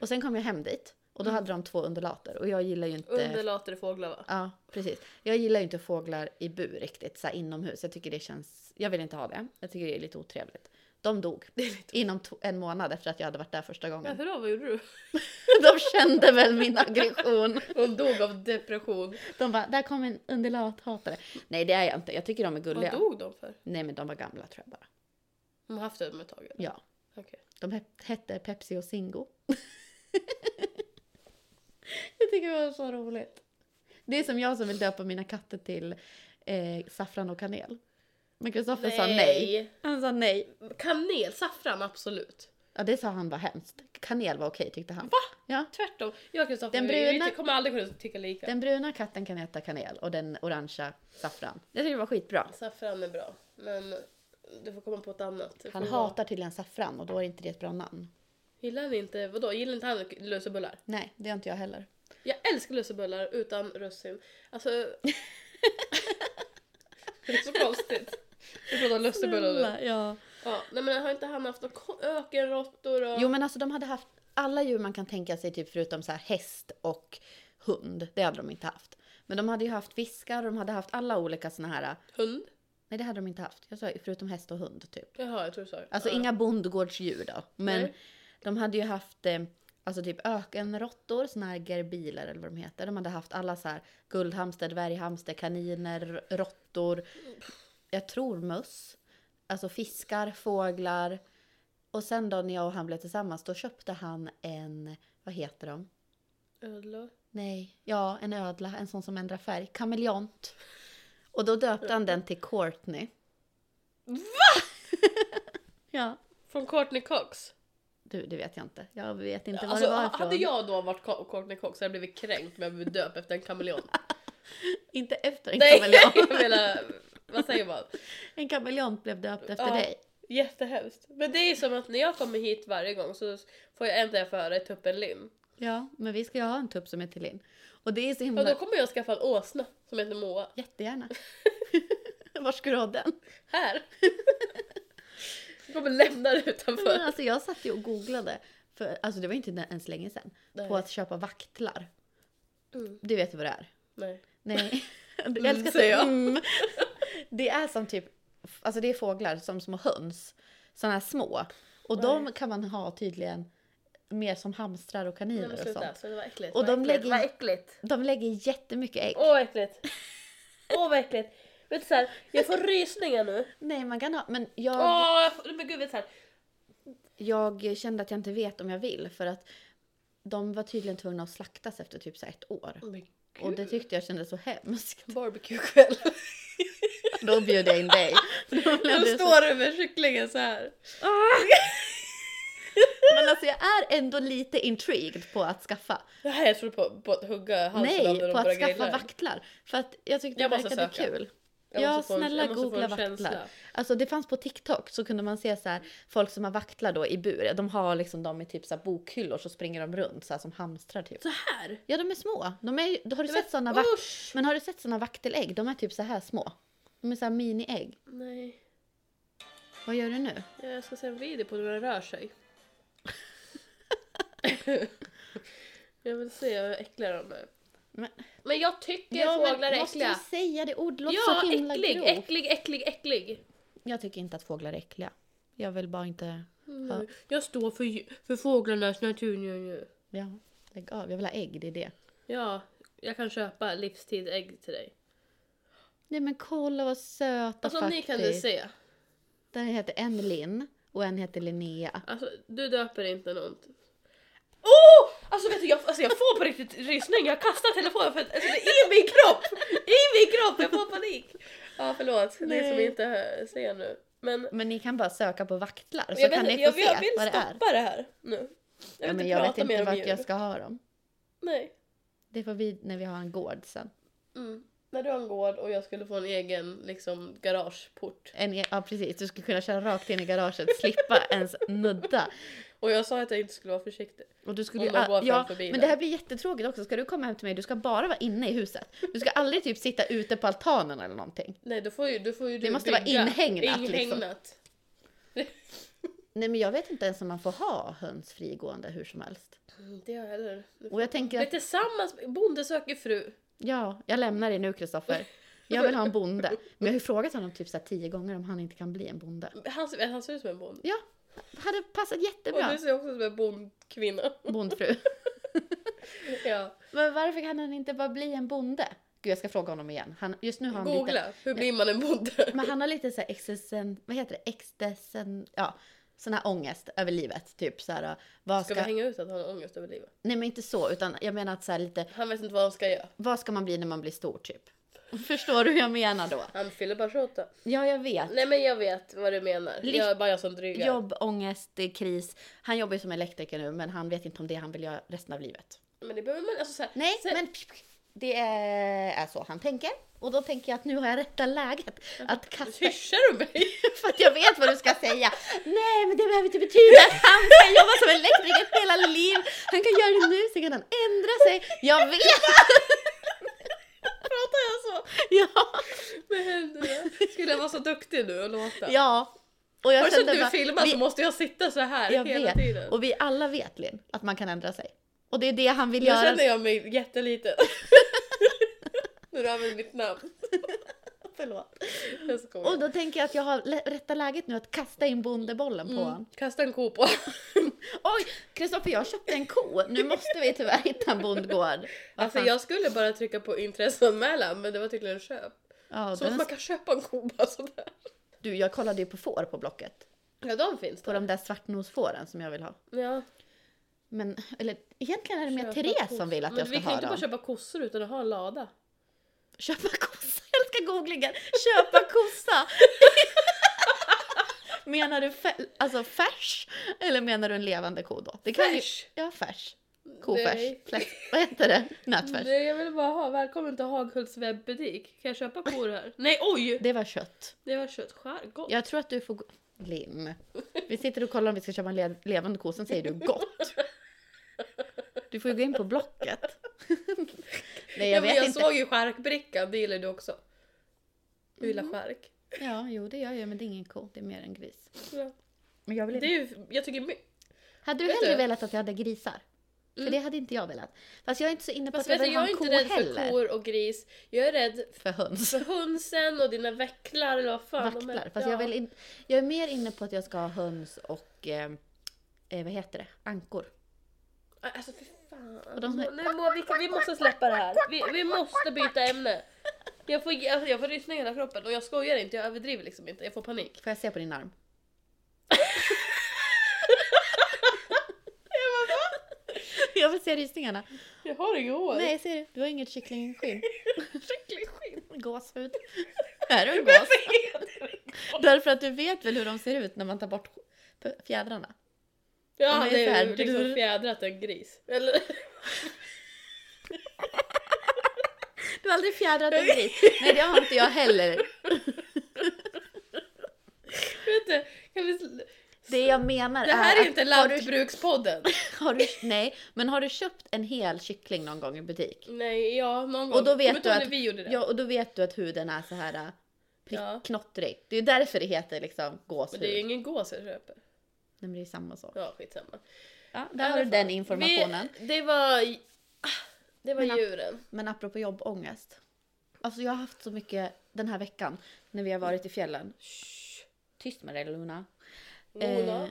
Och sen kom jag hem dit och då hade de två undulater och jag gillar ju inte... Underlater fåglar va? Ja, precis. Jag gillar ju inte fåglar i bur riktigt, så här inomhus. Jag tycker det känns... Jag vill inte ha det. Jag tycker det är lite otrevligt. De dog är inom en månad efter att jag hade varit där första gången. Varför då? Vad gjorde du? De kände väl min aggression. Hon dog av depression. De bara, där kom en undulathatare. Nej, det är jag inte. Jag tycker de är Vad gulliga. dog de för? Nej, men de var gamla tror jag bara. De har haft det ett tag? eller? Ja. Okej. De het- hette Pepsi och Singo. jag tycker det var så roligt. Det är som jag som vill döpa mina katter till eh, saffran och kanel. Men Kristoffer sa nej. Han sa nej. Kanel, saffran, absolut. Ja, det sa han var hemskt. Kanel var okej tyckte han. Va? Ja. Tvärtom. Jag och Kristoffer bruna- kommer aldrig kunna tycka lika. Den bruna katten kan heta kanel och den orangea saffran. Jag tycker det var skitbra. Saffran är bra, men du får komma på ett annat. Han hatar tydligen saffran och då är inte det ett bra namn. Gillar inte, vadå, gillar inte han lussebullar? Nej, det gör inte jag heller. Jag älskar lussebullar utan russin. Alltså... det är så konstigt. Vi pratar om lussebullar nu. Ja. Ja, nej men har inte han haft ökenråttor och... Jo men alltså de hade haft alla djur man kan tänka sig typ förutom så här häst och hund. Det hade de inte haft. Men de hade ju haft fiskar och de hade haft alla olika såna här. Hund? Nej det hade de inte haft. Jag sa förutom häst och hund typ. Jaha, jag tror du det. Alltså ja. inga bondgårdsdjur då. Men Nej. De hade ju haft eh, alltså typ ökenråttor, såna här gerbiler eller vad de heter. De hade haft alla så här guldhamster, dvärghamster, kaniner, råttor. Jag tror möss. Alltså fiskar, fåglar. Och sen då när jag och han blev tillsammans då köpte han en, vad heter de? Ödlor? Nej, ja en ödla, en sån som ändrar färg. Kameleont. Och då döpte han den till Courtney. Va? ja. Från Courtney Cox? Du, det vet jag inte. Jag vet inte var Alltså, det var ifrån. hade jag då varit Co- Courtney Cox hade jag blivit kränkt om jag blivit döpt efter en kameleont. Inte efter en Nej, kameleont. jag menar, vad säger man? En kameleont blev döpt efter Ja. dig. Jättehemskt. Men det är som att när jag kommer hit varje gång så får jag äntligen få höra tuppen Linn. Ja, men vi ska ju ha en tupp som heter Linn. Och det är så himla... då kommer jag skaffa en åsna som heter Moa. Jättegärna. Var ska du ha den? Här! Jag kommer lämna det Men utanför. alltså jag satt ju och googlade, för, alltså det var inte ens länge sedan, Nej. på att köpa vaktlar. Mm. Du vet vad det är? Nej. Nej. Jag Mm, älskar att säger jag. Mm. Det är som typ, alltså det är fåglar som små höns. Sådana här små. Och Nej. de kan man ha tydligen mer som hamstrar och Nej kaniner men och sånt. så det var äckligt. Och de äckligt, lägger- Vad äckligt. De lägger jättemycket ägg. Åh vad äckligt. Åh vad äckligt. Vet du såhär, jag får rysningar nu. Nej, man kan ha, men jag, Åh, jag får, men gud vet såhär. jag kände att jag inte vet om jag vill för att de var tydligen tvungna att slaktas efter typ så här ett år. Men Och det tyckte jag kändes så hemskt. Barbecue-kväll. Då bjöd jag in dig. Då står du med kycklingen så här. Men alltså jag är ändå lite intrigued på att skaffa. Nej jag tror på, på att hugga halsen av Nej, de på att skaffa grilla. vaktlar. För att jag tyckte Jag det verkade söka. kul. Jag ja, en- snälla få googla en vaktlar. Alltså det fanns på TikTok så kunde man se så här folk som har vaktlar då i bur. De har liksom dem i typ så här bokhyllor så springer de runt så här som hamstrar typ. Så här? Ja, de är små. De är, har du sett såna vakt... Men har du sett såna vaktelägg? De är typ så här små. De är så här mini-ägg. Nej, Vad gör du nu? jag ska se en video på hur den rör sig. jag vill se hur äckliga de är. Men- Men jag tycker Ja, fåglar är måste äckliga. du säga det? Ord låter Ja, så himla äcklig, grovt. äcklig, äcklig, äcklig. Jag tycker inte att fåglar är äckliga. Jag vill bara inte... Mm. Jag står för, för fåglarnas natur nu, nu. Ja, lägg av. Jag vill ha ägg, det är det. Ja, jag kan köpa livstidsägg till dig. Nej men kolla vad söta Alltså faktiskt. ni kan du se. Den heter en Linn och en heter Linnea. Alltså du döper inte något. Alltså vet du, jag, alltså, jag får på riktigt rysning. Jag kastar telefonen för att alltså, det är i min kropp! I min kropp! Jag får panik. Ja förlåt, ni som Nej. inte hör- ser nu. Men Men ni kan bara söka på vaktlar så jag, kan vet, ni få jag, se jag vill vad det är. stoppa det här nu. Jag vill Ja, inte men jag vet prata inte mer om vart djur. jag ska ha dem. Nej. Det får vi när vi har en gård sen. Mm. När du har en gård och jag skulle få en egen liksom garageport. En, e- ja precis, du skulle kunna köra rakt in i garaget, slippa ens nudda. Och jag sa att jag inte skulle vara försiktig. Och du skulle ju, ja, bilen. men det här blir jättetråkigt också. Ska du komma hem till mig, du ska bara vara inne i huset. Du ska aldrig typ sitta ute på altanen eller någonting. Nej, då får ju, då får ju Det du måste vara bygga. inhägnat, liksom. Inhägnat. Nej men jag vet inte ens om man får ha höns frigående hur som helst. Mm, Det har jag heller. Och jag tänker att, tillsammans, bonde söker fru. ja, jag lämnar dig nu Kristoffer. Jag vill ha en bonde. Men jag har ju frågat honom typ så tio gånger om han inte kan bli en bonde. Han, han ser ut som en bonde. Ja, hade passat Och jättebra. du ser också ut som en bondkvinna. Bondfru. Ja. Men varför kan han inte bara bli en bonde? Gud, jag ska fråga honom igen. Han, just nu har han lite... Googla, hur blir man en bonde? Men han har lite så här existen, vad heter det? Existen, ja, sån här ångest över livet. Typ så här, vad Ska ska... vi hänga ut att han har ångest över livet? Nej men inte så, utan jag menar att så här lite, Han vet inte vad han ska göra. vad ska man bli när man blir stor typ? Förstår du hur jag menar då? Han fyller bara 28. Ja, jag vet. Nej men jag vet vad du menar. Li- Jag är bara jag som drygar. Jobb, ångest, kris. Han jobbar ju som elektriker nu, men han vet inte om det han vill göra resten av livet. Men det behöver man, alltså så här, Nej, sen- men det är, är så han tänker. Och då tänker jag att nu har jag rätta läget att kasta Hyschar du mig? För att jag vet vad du ska säga. Nej, men det behöver inte betyda att han ska jobba som elektriker hela livet. Han kan göra det nu, så kan han ändra sig. Jag vet! Ja, Med händerna? Skulle jag vara så duktig nu och låta? ja. Och jag Har du bara, filmar vi- så måste jag sitta så här jag hela vet. tiden. Och vi alla vet Linn, att man kan ändra sig. Och det är det han vill Nu göra. känner jag mig jätteliten. När du använder mitt namn. Förlåt. Jag skojar. Och då tänker jag att jag har lä- rätta läget nu att kasta in bondebollen på honom. Mm. Kasta en ko på Oj, Kristoffer jag köpte en ko. Nu måste vi tyvärr hitta en bondgård. Vad Alltså fan- jag skulle bara trycka på intresseanmälan men det var tydligen en köp. ja, Så den... att man kan köpa en ko bara sådär. Du, jag kollade ju på får på Blocket. Ja de finns På där. de där svartnosfåren som jag vill ha. Ja. Men, eller egentligen är det mer Köpa Therese kos- som vill att men jag ska vi kan ju ha inte dem. bara köpa kossor utan att ha en lada. Köpa kossa, jag älskar googlingen. Köpa kossa. menar du fä- alltså färs? Eller menar du en levande ko då? Det kan ju- Färs! Ja, färs. Kofärs. Fläsk. Vad heter det? Nötfärs. Nej jag vill bara ha, välkommen till Haghults webbutik. Kan jag köpa kor här? Nej oj! Det var kött. Det var köttskär, gott. Jag tror att du får... Lim. Vi sitter och kollar om vi ska köpa en le- levande ko, sen säger du gott. Du får ju gå in på Blocket. Nej, Ja, jag men vet jag inte. såg ju skärkbrickan, det gillar du också. Du gillar Mm. skärk. Ja, jo det gör jag, men det är ingen ko, det är mer en gris. Ja. Men jag vill Det inte. är ju, jag tycker Hade du hellre du? velat att jag hade grisar? För Mm. det hade inte jag velat. Fast jag är inte så inne på Fast att jag vill jag ha är en ko inte rädd för heller. kor och gris. Jag är rädd För höns. för hönsen och dina vecklar eller vad fan de Vaktlar. är. Fast jag, vill in... jag är mer inne på att jag ska ha höns och, eh, eh, vad heter det, ankor. Alltså fy fan. Och de här- Nu må, vi, vi måste släppa det här. Vi, vi måste byta ämne. Jag får, jag, jag får rysningar i hela kroppen och jag skojar inte, jag överdriver liksom inte. Jag får panik. Får jag se på din arm? Jag vill se rysningarna. Jag har inget hår. Nej, ser du? Du har inget kycklingskinn. Kycklingskinn. Gåshud. Är du en gås? Därför att du vet väl hur de ser ut när man tar bort fjädrarna? Ja, De är det så här- är ju liksom fjädrat en gris. Eller? Du har aldrig fjädrat en gris. Nej, det har inte jag heller. Vet du, kan vi... Det jag menar Det här är att inte Lantbrukspodden. har du, Nej, men har du köpt en hel kyckling någon gång i butik? Nej, ja någon gång. Och då vet du att- vi gjorde det. Ja, och då vet du att huden är så här äh, prick, Ja. knottrig. Det är därför det heter liksom gåshud. Men det är ju ingen gås jag köper. Men det är samma sak. Ja, skitsamma. Ja, där har du fall. den informationen. Vi, det var... Det var Men djuren. Men apropå jobbångest. Alltså jag har haft så mycket den här veckan när vi har varit i fjällen. Shh, tyst med dig Luna. Mona. Eh,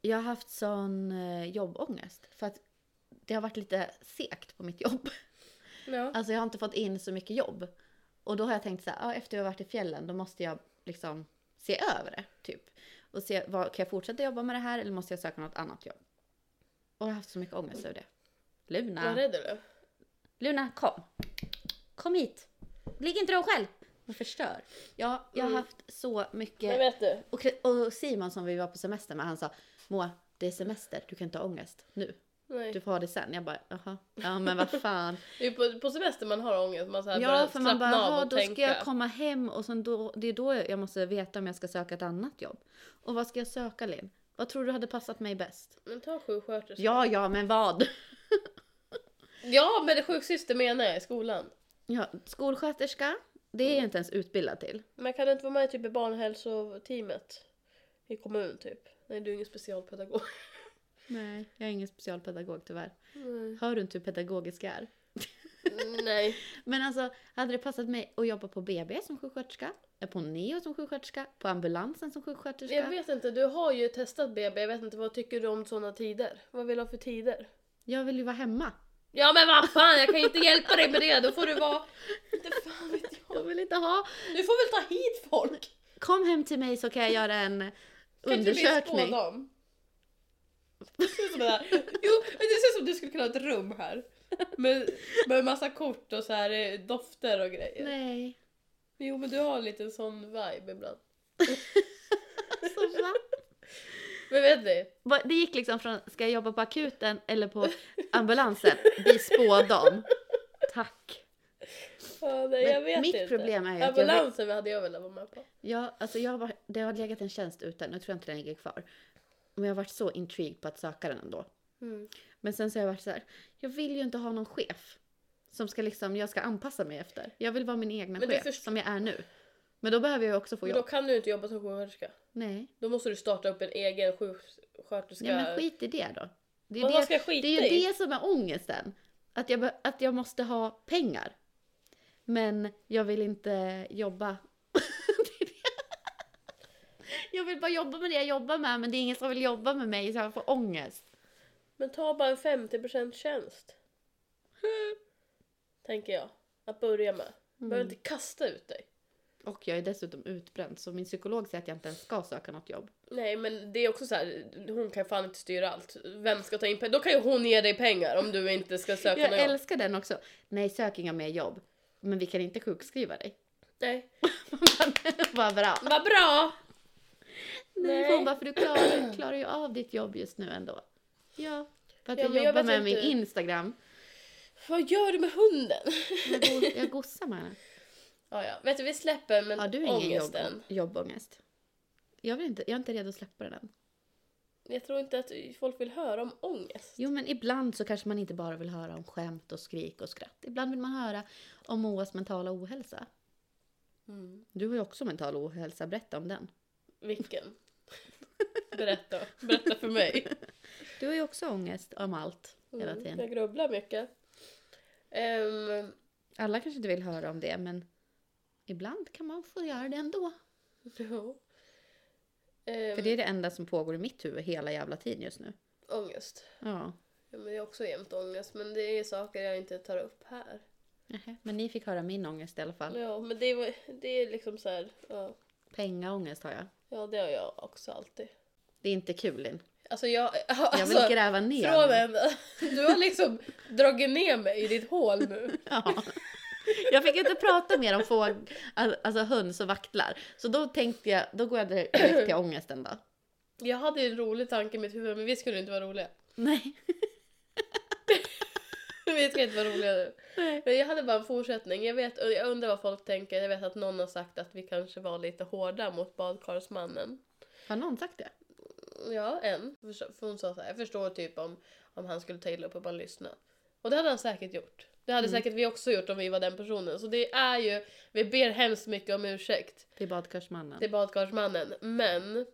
jag har haft sån eh, jobbångest. För att det har varit lite segt på mitt jobb. ja. Alltså jag har inte fått in så mycket jobb. Och då har jag tänkt så här, ja, efter jag har varit i fjällen då måste jag liksom se över det. Typ. Och se, vad, kan jag fortsätta jobba med det här eller måste jag söka något annat jobb? Och jag har haft så mycket ångest över det. Luna. Vad rädd du? Luna, kom. Kom hit. Ligg inte då själv. Och förstör. Ja, jag har Mm. haft så mycket. vet du? Och, och Simon som vi var på semester med, han sa Moa, det är semester, du kan inte ha ångest nu. Nej. Du får ha det sen. Jag bara, jaha. Ja men vad fan. Det är på, på semester man har ångest, man så här Ja för man bara, och då tänka. ska jag komma hem och sen då, det är då jag måste veta om jag ska söka ett annat jobb. Och vad ska jag söka Linn? Vad tror du hade passat mig bäst? Men ta sjuksköterska. Ja, ja, men vad? Ja, men det sjuksyster menar jag i skolan. Ja, skolsköterska, det är jag inte ens utbildad till. Men kan du inte vara med typ i barnhälsoteamet? I kommun typ? Nej, du är ingen specialpedagog. Nej, jag är ingen specialpedagog tyvärr. Nej. Hör du inte hur pedagogisk jag är? Nej. Men alltså, hade det passat mig att jobba på BB som sjuksköterska? På Neo som sjuksköterska? På ambulansen som sjuksköterska? Jag vet inte, du har ju testat BB, jag vet inte vad tycker du om sådana tider? Vad vill du ha för tider? Jag vill ju vara hemma. Ja men vad fan, jag kan ju inte hjälpa dig med det, då får du vara... Inte fan vet Jag jag. vill inte ha... Du får väl ta hit folk! Kom hem till mig så kan jag göra en Kan inte vi spå undersökning. dem? Det ser ut som det där. Jo, men det ser ut som du skulle kunna ha ett rum här. Med, med massa kort och så här eh, dofter och grejer. Nej. Jo men du har lite sån vibe ibland. Alltså, va? Men vet ni? Det gick liksom från, ska jag jobba på akuten eller på ambulansen? Vi spådam. Tack. Ja, nej, jag Men vet mitt inte. problem är ju att jag Ambulansen hade jag velat vara med på. Ja, alltså jag var, det har legat en tjänst ute, nu tror jag inte den ligger kvar. Men jag har varit så intrigued på att söka den ändå. Mm. Men sen så har jag varit så här, jag vill ju inte ha någon chef. Som ska liksom, jag ska anpassa mig efter. Jag vill vara min egna Men chef, som jag är nu. Men då behöver jag också få Men då jobb. kan du inte jobba som sjuksköterska. Nej. Då måste du starta upp en egen sjuksköterska. Ja, men skit i det då. Det är, det, det är ju det som är ångesten. Att jag, att jag måste ha pengar. Men jag vill inte jobba. Jag vill bara jobba med det jag jobbar med, men det är ingen som vill jobba med mig så jag får ångest. Men ta bara en 50% tjänst. Tänker jag. Att börja med. Du behöver inte kasta ut dig. Och jag är dessutom utbränd, så min psykolog säger att jag inte ens ska söka något jobb. Nej men det är också så här, hon kan fan inte styra allt. Vem ska ta in pengar? Då kan ju hon ge dig pengar om du inte ska söka Jag något jobb. älskar den också. Nej, sök inga mer jobb. Men vi kan inte sjukskriva dig. Nej. Vad bra. Vad bra! Nej, Nej. hon bara, för du klarar, klarar ju av ditt jobb just nu ändå. Ja, för att Ja, jag jag jobbar vet med min inte. Instagram. Vad gör du med hunden? Jag, go- jag gossar med henne. Ja, ja. Vet du, vi släpper men Har du ingen jobb, jobbångest? Jag, vill inte, jag är inte redo att släppa den än. Jag tror inte att folk vill höra om ångest. Jo, men ibland så kanske man inte bara vill höra om skämt och skrik och skratt. Ibland vill man höra om Moas mentala ohälsa. Mm. Du har ju också mental ohälsa, berätta om den. Vilken? Berätta. Berätta för mig. Du har ju också ångest om allt hela Mm, tiden. jag grubblar mycket. Ehm, Alla kanske inte vill höra om det, men ibland kan man få göra det ändå. ja. Ehm, För det är det enda som pågår i mitt huvud hela jävla tiden just nu. Ångest. Ja. Ja, men det är också jämt ångest, men det är saker jag inte tar upp här. Nähä, Men ni fick höra min ångest i alla fall. Ja, men det är, det är liksom så här, ja. Pengaångest har jag. ja, det har jag också alltid. Det är inte kul Linn. Alltså jag, Jag alltså, vill gräva ner från mig. en, du har liksom dragit ner mig i ditt hål nu. Ja. Jag fick inte prata mer om fåg, alltså höns och vaktlar. Så då tänkte jag, då går jag direkt till ångesten då. Jag hade en rolig tanke i mitt huvud, men vi skulle inte vara roliga. Nej. Vi ska inte vara roliga nu. Men jag hade bara en fortsättning. Jag, vet, jag undrar vad folk tänker. Jag vet att någon har sagt att vi kanske var lite hårda mot badkarsmannen. Har någon sagt det? Ja, en. För hon sa så här, jag förstår typ om, om han skulle ta illa upp och bara lyssna. Och det hade han säkert gjort. Det hade säkert vi också gjort om vi var den personen. Så det är ju, vi ber hemskt mycket om ursäkt Till badkarsmannen. till badkarsmannen. Men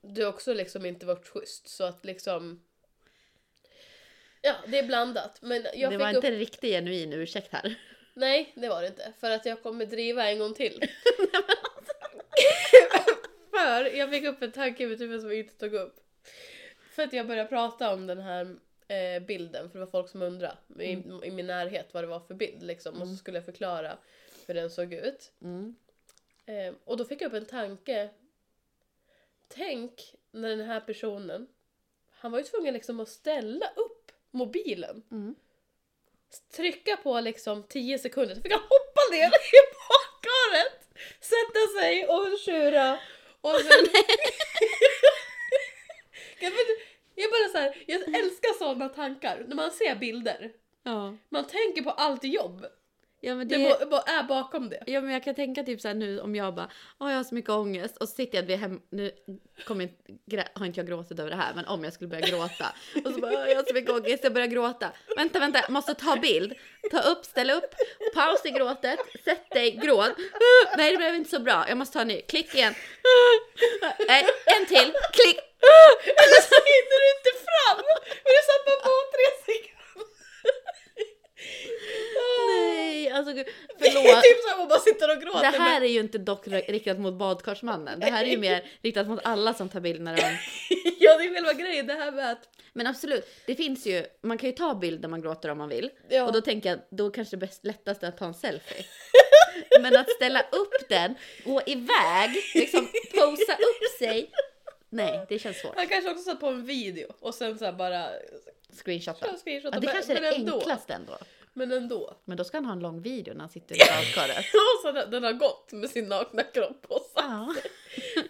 du har också liksom inte varit schysst. Så att liksom... Ja, det är blandat. Men jag det fick var upp... inte en riktig genuin ursäkt här. Nej, det var det inte. För att jag kommer driva en gång till. för jag fick upp en tanke i mitt huvud som jag inte tog upp. För att jag började prata om den här eh, bilden, för det var folk som undrade i, i min närhet vad det var för bild liksom. Och så skulle jag förklara hur den såg ut. Mm. Eh, och då fick jag upp en tanke. Tänk när den här personen, han var ju tvungen liksom att ställa upp mobilen. Mm. Trycka på liksom 10 sekunder, så fick han hoppa ner i badkaret, sätta sig och tjura och sen... Jag bara så här, jag älskar sådana tankar. När man ser bilder. Ja. Man tänker på allt jobb. Ja men Det, det, är bakom det. ja, men jag kan tänka typ så här nu om jag bara, åh jag har så mycket ångest och så sitter jag vid hem, nu kommer inte, har inte jag gråtit över det här men om jag skulle börja gråta och så bara, "Åh, jag har så mycket ångest, jag börjar gråta. Vänta, vänta, måste ta bild. Ta upp, ställ upp, paus i gråtet, sätt dig, gråt. Nej det blev inte så bra, jag måste ta en ny, klick igen. Nej, en till, klick. Eller så hinner du inte fram! För du satt bara på tre sekunder. Nej, alltså gud, Det är förlåt. typ att man bara sitter och gråter. Det här är ju inte dock riktat mot badkarsmannen. Det här är ju mer riktat mot alla som tar bild när de... men... Ja, det är själva grejen. Det här med att... Men absolut, det finns ju, man kan ju ta bild när man gråter om man vill. Ja. Och då tänker jag, då kanske det bäst, lättaste är att ta en selfie. Men att ställa upp den, gå iväg, liksom posa upp sig. Nej, det känns svårt. Han kanske också satt på en video och sen så här bara... Screenshotta. Ja, screenshota, Ja, det men- kanske är men det enklaste ändå. Men ändå. Men då ska han ha en lång video när han sitter i badkaret. Så den den har gått med sin nakna kropp och så. Ja.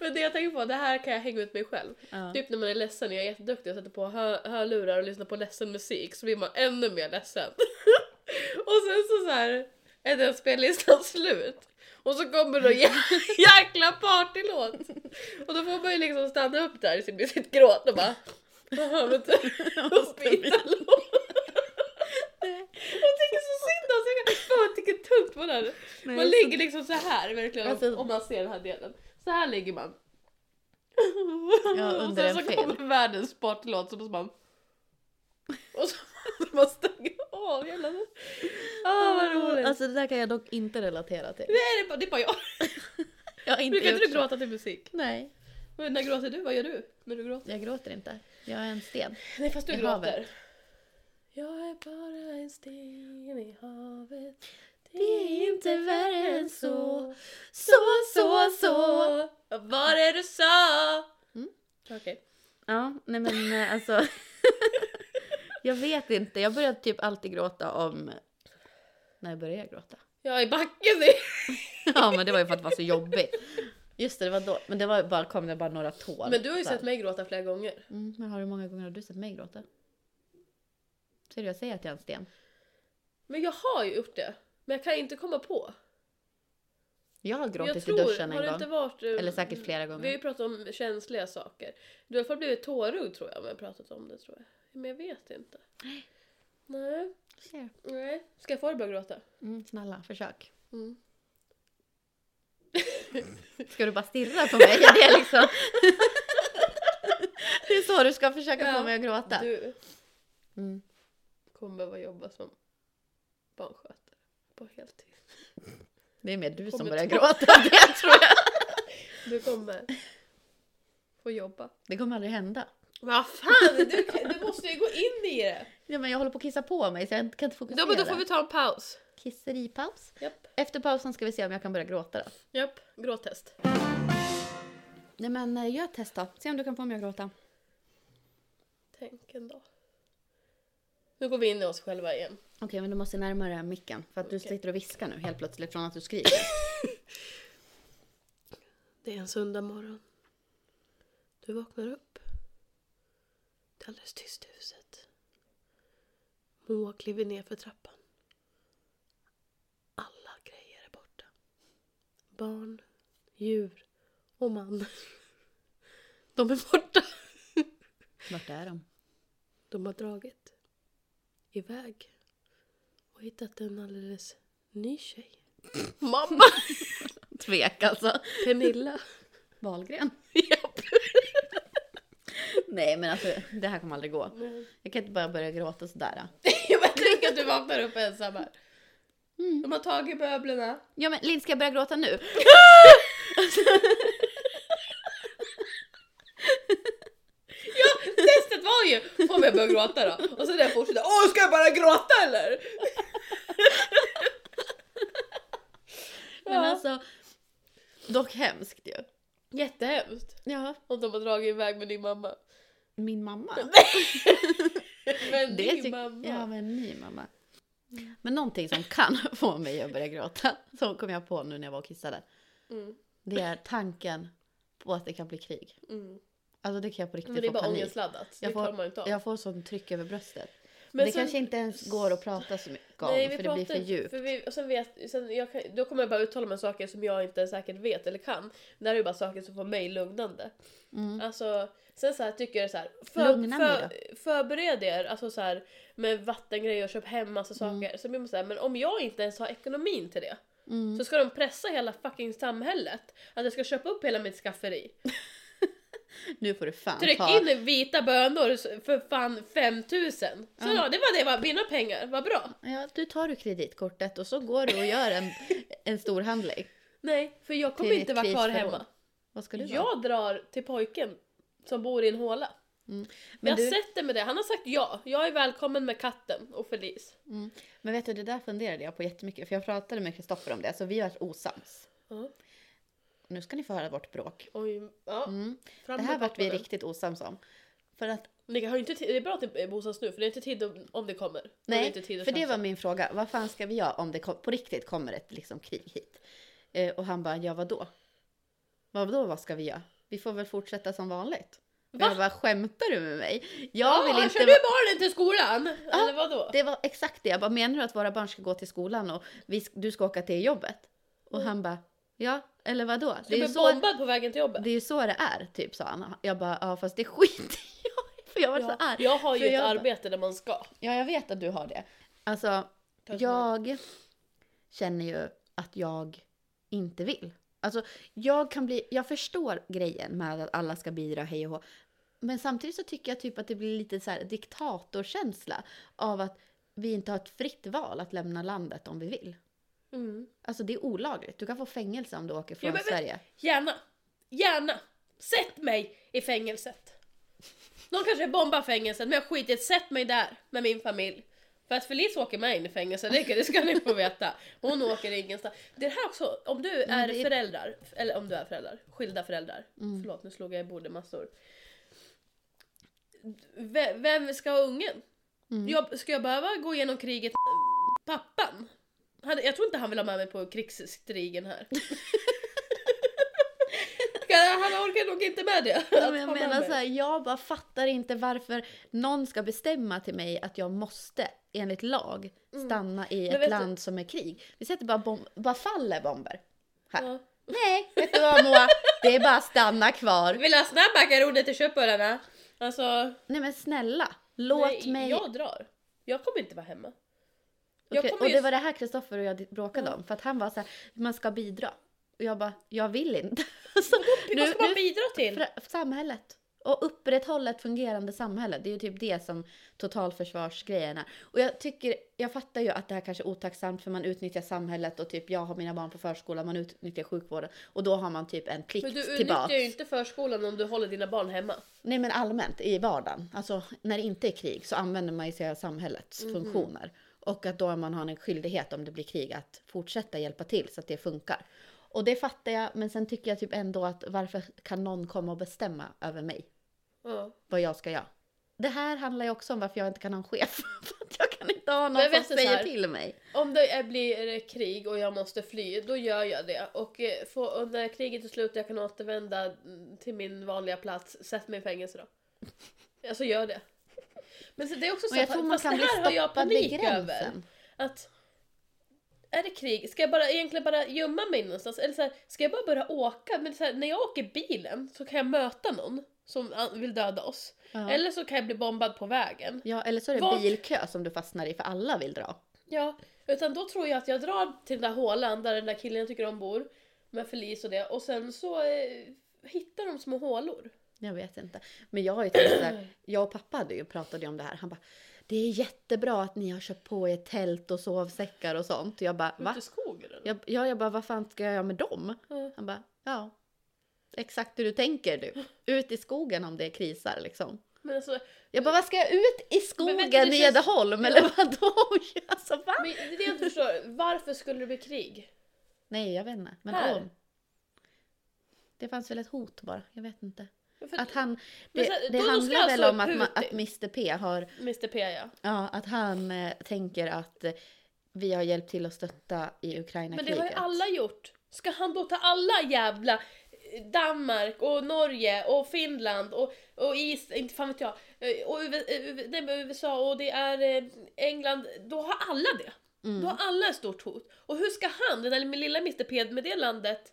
Men det jag tänker på, det här kan jag hänga ut mig själv. Ja. Typ när man är ledsen, jag är jätteduktig och sätter på hör, hörlurar och lyssnar på ledsen musik så blir man ännu mer ledsen. och sen så, så här är den spellistan slut. Och så kommer då jä- jäkla partylåt. Och då får man ju liksom stanna upp där i sitt, sitt gråt och bara "Jaha, vet du, och byta låt. Jag tycker så synd alltså, jag, fan, jag tycker tungt den. Nej, Man så- ligger liksom så här verkligen Alltså- om man ser den här delen. Så här ligger man. Ja, och under sen en så film. kommer världens sportlåt så måste man... Och så måste man stänga av jävla... Ah vad roligt. Alltså det där kan jag dock inte relatera till. Nej det är bara, det är bara jag. Jag har inte Brukar inte du gråta till musik? Nej, Men när gråter du? Vad gör du när du gråter? jag gråter inte. Jag är en sten. Nej fast du I gråter. havet. Jag är bara en sten i havet. Det är inte värre än så. Så, så, så. Vad var det du sa? Mm. Okej. Ja, nej men eh, alltså. jag vet inte. Jag börjar typ alltid gråta om... När börjar jag gråta? Jag är i backen nu. Ja, men det var ju för att det var så jobbigt. Just det, det var då. Men det var bara, kom det bara några tår. Men du har ju sett mig gråta flera gånger. Mm, men har hur många gånger har du sett mig gråta? Ser du, jag säger att jag är en sten. Men jag har ju gjort det. Men jag kan inte komma på. Jag har jag gråtit tror, i duschen en gång. varit... eh, Eller säkert flera Vi har gånger. ju pratat om känsliga saker. Du har i alla fall blivit tårögd tror jag om jag har pratat om det tror jag. Men jag vet inte. Nej. Ser. Nej. Ska jag få dig att börja gråta? Mm, snälla, försök. Mm. Ska du bara stirra på mig? Är det liksom... det är så du ska försöka Ja, få mig att gråta? Du Mm. Kommer behöva jobba som barnskötare på heltid. Det är mer du som börjar ta- gråta, det tror jag. Du kommer få jobba. Det kommer aldrig hända. Vad fan, du, du måste ju gå in i det. Ja, men jag håller på att kissa på mig så jag kan inte fokusera. Då, men då får vi ta en paus. Kisseripaus. Japp, Efter pausen ska vi se om jag kan börja gråta då. japp, gråttest. Nej men eh, gör ett test då. Se om du kan få mig att gråta. Tänk en dag. Nu går vi in i oss själva igen. Okej, men du måste närmare micken. För att du Okej. sitter och viskar nu helt plötsligt från att du skriker. Det är en söndag morgon. Du vaknar upp. Det är alldeles tyst i huset. Moa kliver ner för trappan. Alla grejer är borta. Barn, djur och man. De är borta. Vart är de? De har dragit iväg och hittat en alldeles ny tjej. Mamma! Tvek alltså. Pernilla. Wahlgren. Japp. Nej men alltså det här kommer aldrig gå. Jag kan inte bara börja gråta sådär. Jag tänker att du vaknar upp ensam här. Mm. De har tagit möblerna. Ja men Linn ska jag börja gråta nu? Ja, testet var ju om jag börjar gråta då. Och så när jag fortsätter, åh ska jag bara gråta eller? Men Ja. alltså. Dock hemskt ju. Jättehemskt. Ja. Om de har dragit iväg med din mamma. Min mamma. Men Det din mamma. Ja men min mamma. Men någonting som kan få mig att börja gråta. Som kom jag på nu när jag var och kissade. Mm, Det är tanken på att det kan bli krig. mm. Alltså det kan jag på riktigt Men det är få bara panik. ångestladdat. Jag Det får- klarar man ju inte av. Jag får sånt tryck över bröstet. Men det sen- kanske inte ens går att prata så mycket om, Nej, för det blir för pratar- djupt. För vi, och sen vet, sen jag då kommer jag bara uttala mig om saker som jag inte säkert vet eller kan. Det här är ju bara saker som får mig lugnande. Mm. Alltså, sen så här tycker jag så här, för, Lugna för, förbered er alltså så här, med vattengrejer och köp hem massa Mm. saker. Så blir man så här, men om jag inte ens har ekonomin till det Mm. så ska de pressa hela fucking samhället att jag ska köpa upp hela mitt skafferi. Nu får du fan Tryck ta... in vita bönor för fan 5000. Så ja, det var det, var mina pengar, vad bra. Ja, du tar du kreditkortet och så går du och gör en, en stor handling. Nej, för jag kommer inte vara kvar hemma. Vad ska du vara? Jag drar till pojken som bor i en håla. Men jag du- sätter med det. Han har sagt ja. Jag är välkommen med katten och Felice. Mm. Men vet du, det där funderade jag på jättemycket. För jag pratade med Kristoffer om det, så vi varit osams. Ja. Nu ska ni få höra vårt bråk. Oj, ja. Mm. Det här vart vi riktigt osams om. För att, Ni har inte tid, det är bra att det är bostads nu för det är inte tid om, om det kommer. Det nej, att för det var min fråga. Vad fan ska vi göra om det kom, på riktigt kommer ett liksom, krig hit? Eh, och han bara, ja vadå? Vadå, vad ska vi göra? Vi får väl fortsätta som vanligt. Va? jag bara, skämtar du med mig? Jag Ja, vill inte kör du barnen till skolan? Eller vadå? Det var exakt det. Jag bara, menar du att våra barn ska gå till skolan och vi, du ska åka till jobbet? Och han bara, ja, eller vadå? Det är, ju så, bombad på vägen till jobbet? det är ju så det är, typ sa han. Jag bara, ja fast det skiter jag i, för jag var så Ja, arg. jag har ju ett arbete där man ska. Ja, jag vet att du har det. Alltså, Kanske jag känner ju att jag inte vill. Alltså, jag kan bli, jag förstår grejen med att alla ska bidra hej och hå. Men samtidigt så tycker jag typ att det blir lite så här diktatorkänsla av att vi inte har ett fritt val att lämna landet om vi vill. Mm. Alltså det är olagligt. Du kan få fängelse om du åker från Ja, men- Sverige. Gärna, gärna. Sätt mig i fängelset. De kanske bombar fängelset men jag skiter. Sätt mig där med min familj. För att Felice åker med in i fängelse, det, det ska ni få veta. Hon åker ingenstans. Det här också, om du är det föräldrar, eller om du är föräldrar, skilda föräldrar. Mm. Förlåt, nu slog jag i bordet massor. V- vem ska ha ungen? Mm. Jag, ska jag behöva gå igenom kriget pappan? Han, jag tror inte han vill ha med mig på krigsstrigen här. Han orkar nog inte med det. Ja, men jag menar så här, jag bara fattar inte varför någon ska bestämma till mig att jag måste, enligt lag, stanna i Mm. Ett vet du- land som är krig. Vi sätter bara, bom- bara faller bomber. Här. Ja. Nej, vet du vad Moa? Det är bara att stanna kvar. Vill du ha snabbmakaroner till köttbullarna? Alltså, Nej men snälla, låt nej, mig... jag drar. Jag kommer inte vara hemma. Kommer och det var det här Kristoffer och jag bråkade om. För att han var så här, man ska bidra. Och jag bara, jag vill inte. Så, Vad ska man bidra till? Samhället. Och upprätthålla ett fungerande samhälle. Det är ju typ det som totalförsvarsgrejen är. Och jag tycker, jag fattar ju att det här kanske är otacksamt för man utnyttjar samhället och typ jag har mina barn på förskolan, man utnyttjar sjukvården och då har man typ en plikt Men du tillbaks. utnyttjar ju inte förskolan om du håller dina barn hemma. Nej men allmänt i vardagen. Alltså när det inte är krig så använder man ju sig av samhällets Mhm. funktioner. Och att då man har en skyldighet om det blir krig att fortsätta hjälpa till så att det funkar. Och det fattar jag, men sen tycker jag typ ändå att varför kan någon komma och bestämma över mig? Ja. vad jag ska göra. Det här handlar ju också om varför jag inte kan ha en chef. För att jag kan inte ha någon som säger här- till mig. Om det blir krig och jag måste fly, då gör jag det. Och eh, få, när kriget är slut och jag kan återvända mm, till min vanliga plats, sätt mig i fängelse då. Alltså gör det. Men så det är också så Och jag att, tror man fast kan det bli här har jag stoppad vid panik över. Att är det krig, ska jag bara, egentligen bara gömma mig någonstans? Eller så här, ska jag bara börja åka? Men så här, när jag åker bilen så kan jag möta någon som vill döda oss. Ja. Eller så kan jag bli bombad på vägen. ja, eller så är det Vart- bilkö som du fastnar i för alla vill dra. Ja, utan då tror jag att jag drar till den där hålan där den där killen jag tycker om bor. Med Felice och det. Och sen så eh, hittar de små hålor. Jag vet inte. Men jag har ju tänkt så här, jag och pappa hade ju pratade om det här. Han bara, det är jättebra att ni har köpt på er tält och sovsäckar och sånt. Jag bara, va? Ute i skogen eller? Jag, ja, jag bara, vad fan ska jag göra med dem? Ja. Han bara, ja. Exakt hur du tänker du. Ut i skogen om det krisar liksom. Men alltså, Jag bara, vad ska jag ut i skogen du, i känns- Edholm eller vadå? Alltså va? men det är det jag inte förstår. Varför skulle det bli krig? Nej, jag vet inte. Men Här? om. Det fanns väl ett hot bara. Jag vet inte. Att han, det, så det handlar väl alltså om att, man, att Mr P har, Mr P ja. ja, att han eh, tänker att eh, vi har hjälpt till att stötta i Men det har ju alla gjort. Ska han då ta alla jävla Danmark och Norge och Finland och, och Is, inte fan vet jag, eh, och USA och det är eh, England, då har alla det. Mm. Då har alla ett stort hot. Och hur ska han, det där lilla Mr P-meddelandet,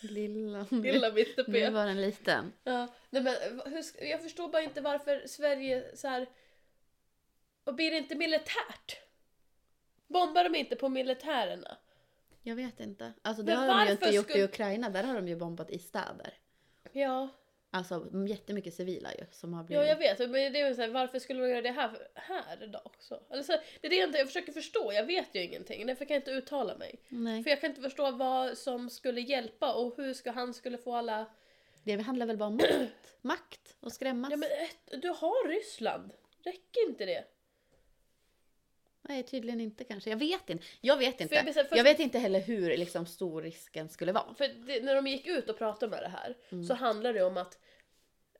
Lilla, lilla Mr Nu P. var den liten. Ja, nej men hur, jag förstår bara inte varför Sverige så här. Och blir det inte militärt? Bombar de inte på militärerna? Jag vet inte. Alltså det Men har de ju inte gjort i skulle- Ukraina. Där har de ju bombat i städer. Ja, Alltså jättemycket civila ju som har ja blivit... jag vet. Men det är så här, varför skulle de göra det här, här då också? Eller så, det är det jag, inte, jag försöker förstå. Jag vet ju ingenting. Därför kan jag inte uttala mig. Nej. För jag kan inte förstå vad som skulle hjälpa och hur ska han skulle få alla... Det handlar väl bara om makt. Makt och skrämmas. Ja men ett, du har Ryssland. Räcker inte det? Nej, tydligen inte kanske. Jag vet inte. Jag vet inte. jag först- Jag vet inte heller hur liksom, stor risken skulle vara. För det, när de gick ut och pratade med det här Mm. så handlar det om att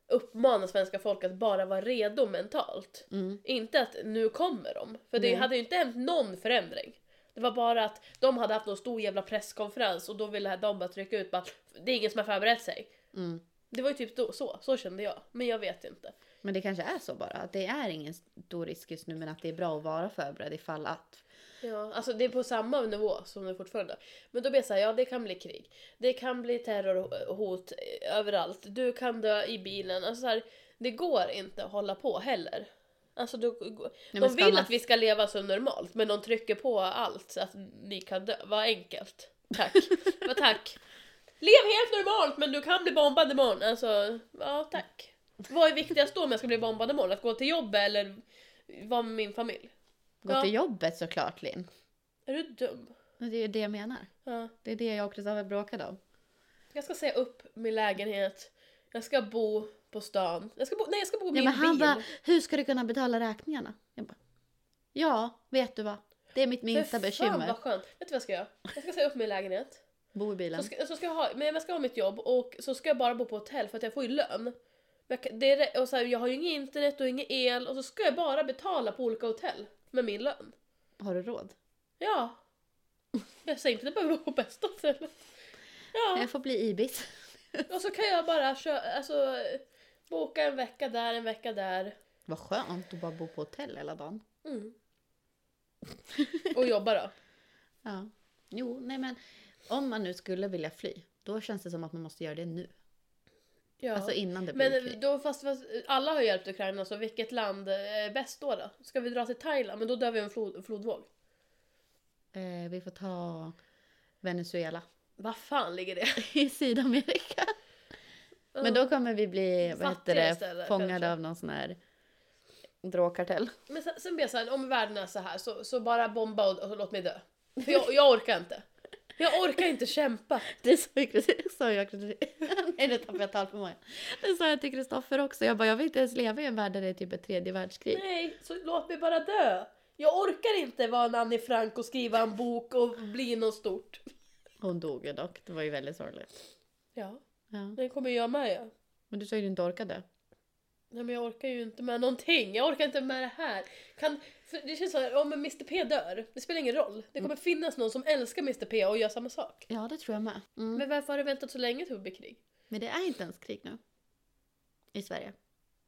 uppmana svenska folk att bara vara redo mentalt. Mm. Inte att nu kommer de. För det Nej. hade ju inte hänt någon förändring. Det var bara att de hade haft någon stor jävla presskonferens och då ville de bara trycka ut bara det är ingen som har förberett sig. Mm. Det var ju typ då, så, så kände jag. Men jag vet inte. Men det kanske är så bara. Att det är ingen stor risk just nu men att det är bra att vara förberedd ifall att. Ja, alltså det är på samma nivå som det fortfarande. Men då blir det så här, ja det kan bli krig. Det kan bli terrorhot eh, överallt. Du kan dö i bilen. Alltså så här, det går inte att hålla på heller. Alltså du, Nej, de vill man- att vi ska leva så normalt men de trycker på allt så att ni kan dö. Vad enkelt. Tack. Vad tack. Lev helt normalt men du kan bli bombad imorgon. Alltså, ja tack. Vad är viktigast då om jag ska bli bombad imorgon? Att gå till jobbet eller vara med min familj? Gå Ja. till jobbet såklart Linn. Är du dum? Det är det jag menar. Ja. Det är det jag och Kristoffer bråkade om. Jag ska säga upp min lägenhet. Jag ska bo på stan. Jag ska bo, nej, jag ska bo i Ja, min men han bil. bara, hur ska du kunna betala räkningarna? Jag bara, ja, vet du vad? Det är mitt minsta För bekymmer. Fan vad skönt. Vet du vad jag ska göra? Jag ska säga upp min lägenhet. Bo i bilen. Så ska, så ska jag, ha, men jag ska ha mitt jobb och så ska jag bara bo på hotell för att jag får ju lön. Men jag, det är, och så här, jag har ju inget internet och ingen el och så ska jag bara betala på olika hotell med min lön. Har du råd? Ja. Jag säger inte att det behöver vara på bästa stället. Ja, Jag får bli Ibis. och så kan jag bara köra, alltså, boka en vecka där, en vecka där. Vad skönt att bara bo på hotell hela dagen. Mm. Och jobba då. Ja. Jo, nej men om man nu skulle vilja fly, då känns det som att man måste göra det nu. Ja. Alltså innan det blir men krig. då, fast, fast alla har hjälpt Ukraina, så vilket land är bäst då? då? Ska vi dra till Thailand? Men då dör vi en flod, flodvåg. Eh, vi får ta Venezuela Vad fan ligger det? i Sydamerika. Men då kommer vi bli vad heter Fattiga det, istället, fångade kanske. av någon sån här drogkartell. Men sen, sen blir jag såhär, om världen är så här så, så bara bomba och, och låt mig dö. För jag, jag orkar inte. Jag orkar inte kämpa. Det sa jag, sa jag Nej nu tappade jag talförmågan. Det sa jag till Kristoffer också. Jag bara, jag vill inte ens leva i en värld där det är typ ett tredje världskrig. Nej, så låt mig bara dö. Jag orkar inte vara en Annie Frank och skriva en bok och bli något stort. Hon dog ju dock, det var ju väldigt sorgligt. Ja, Ja. det kommer jag med ja. Men du sa ju att du inte orkade. Nej men jag orkar ju inte med någonting. Jag orkar inte med det här. Kan, för det känns så här, om Mr P dör, det spelar ingen roll. Det kommer finnas någon som älskar Mr P och gör samma sak. Ja, det tror jag med. Mm. Men varför har du väntat så länge till att bli krig? Men det är inte ens krig nu. I Sverige.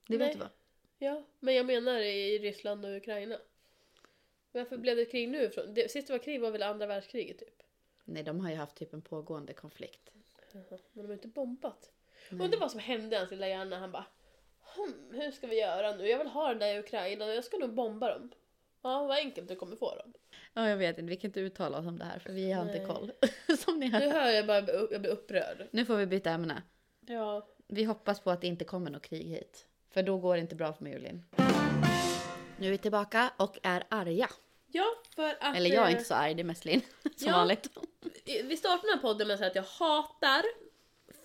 Det Nej. vet du va? Ja, men jag menar i Ryssland och Ukraina. Varför blev det krig nu? Det, sist det var krig var väl andra världskriget typ? Nej, de har ju haft typ en pågående konflikt. Jaha, men de har inte bombat. Nej. Undrar vad som hände i hans lilla hjärna. Han bara hm, hur ska vi göra nu? Jag vill ha den där i Ukraina och jag ska nog bomba dem. Ja, vad enkelt du kommer få dem. Ja, jag vet inte. Vi kan inte uttala oss om det här för vi har inte Nej. koll. Som ni Nu hör. hör jag bara jag blir upprörd. Nu får vi byta ämne. Ja. Vi hoppas på att det inte kommer något krig hit. För då går det inte bra för Linn. Nu är vi tillbaka och är arga. Ja, för att... Eller jag är eh, inte så arg, det är mest Linn. Som Ja. vanligt. Vi startar den här podden med att säga att jag hatar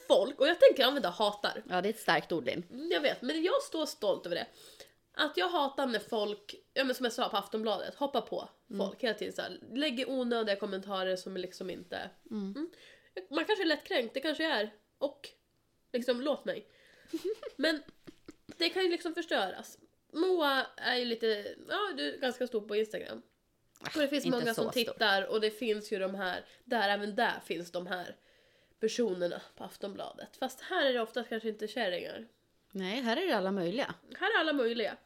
folk. Och jag tänker använda hatar. Ja, det är ett starkt ord Linn. Mm, Jag vet, men jag står stolt över det. Att jag hatar när folk, ja men som jag sa på Aftonbladet, hoppar på folk hela tiden så här, lägger onödiga kommentarer som liksom inte... Mm. Man kanske är lättkränkt, det kanske jag är. Och liksom, låt mig. Men det kan ju liksom förstöras. Moa är ju lite, ja du är ganska stor på Instagram. Och det finns inte många som stor. tittar och det finns ju de här, där även där finns de här personerna på Aftonbladet. Fast här är det ofta kanske inte kärringar. Nej, här är det alla möjliga. Här är alla möjliga.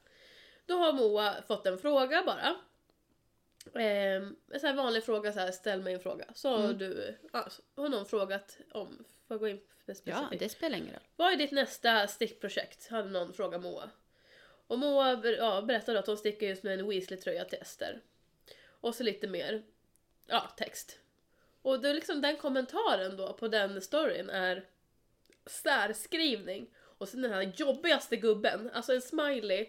Då har Moa fått en fråga bara. Eh, en sån här vanlig fråga, så här, ställ mig en fråga. Så har Mm. du, ja, så har någon frågat om, får jag gå in specifikt? Ja, det spelar ingen roll. Vad är ditt nästa stickprojekt? Hade någon frågat Moa. Och Moa ja, berättade att hon stickar just med en Weasley-tröja till Ester. Och så lite mer, ja, text. Och det är liksom den kommentaren då på den storyn är särskrivning. Och sen den här jobbigaste gubben, alltså en smiley.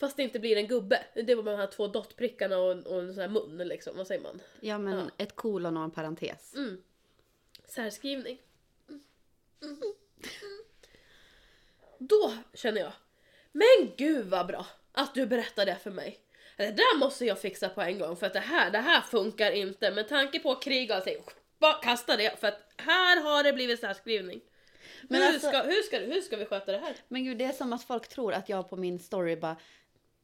Fast det inte blir en gubbe. Det var med de här två dottprickarna och, och en sån här mun liksom, vad säger man? Ja, men Ja. ett kolon och en parentes. Mm. Särskrivning. Då känner jag, men gud vad bra att du berättade det för mig. Det där måste jag fixa på en gång för att det här, det här funkar inte med tanke på krig och allting. Bara kasta det för att här har det blivit särskrivning. Men hur, alltså- ska, hur, ska, hur ska vi sköta det här? Men gud, det är som att folk tror att jag på min story bara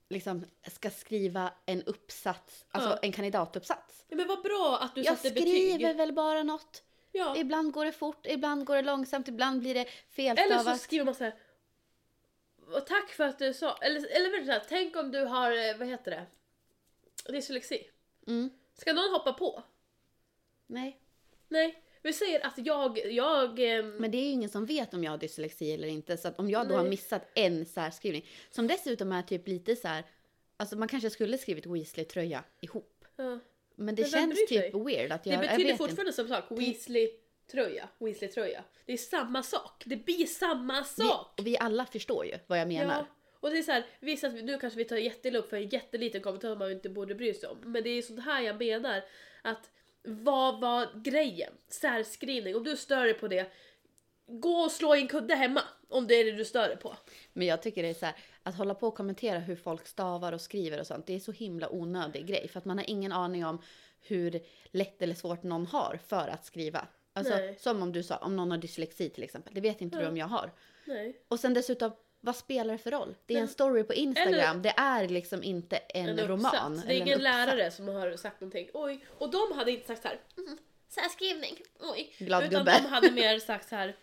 liksom ska skriva en uppsats, alltså Ja. en kandidatuppsats. Ja, men vad bra att du Jag satte skriver betyg. väl bara något. Ja. Ibland går det fort, ibland går det långsamt, ibland blir det Eller felstavat. så skriver man så här. "Och Tack för att du sa, eller, eller så här, tänk om du har, eh, vad heter det? Dyslexi. Mm. Ska någon hoppa på? Nej, Nej, vi säger att jag, jag... ehm, men det är ju ingen som vet om jag har dyslexi eller inte. Så att om jag då har Nej. missat en särskrivning, som dessutom är typ lite så här, alltså man kanske skulle skrivit Weasley-tröja ihop. ja. Men det Men känns typ sig? weird att Det jag, jag betyder inte. fortfarande samma sak, Weasley-tröja. Weasley-tröja. Det är samma sak, det blir samma sak! Vi, vi alla förstår ju vad jag menar. Ja. Och det är så här, visst att nu kanske vi tar jätteilla upp för en jätteliten kommentar man inte borde bry sig om. Men det är sånt här jag menar. Att vad var grejen? Särskrivning. Om du stör dig på det, gå och slå i en kudde hemma. Om det är det du stör dig på. Men jag tycker det är så här, att hålla på och kommentera hur folk stavar och skriver och sånt, det är så himla onödig grej. För att man har ingen aning om hur lätt eller svårt någon har för att skriva. Alltså Nej. som om du sa, om någon har dyslexi till exempel, det vet inte du Ja. om jag har. Nej. Och sen dessutom, vad spelar det för roll? Det är en story på Instagram, eller- det är liksom inte en, En roman. Det är ingen uppsats. lärare som har sagt någonting. Oj. Och de hade inte sagt så här. "Mm, Särskrivning. Oj. Glad Utan gubbe. de hade mer sagt så här.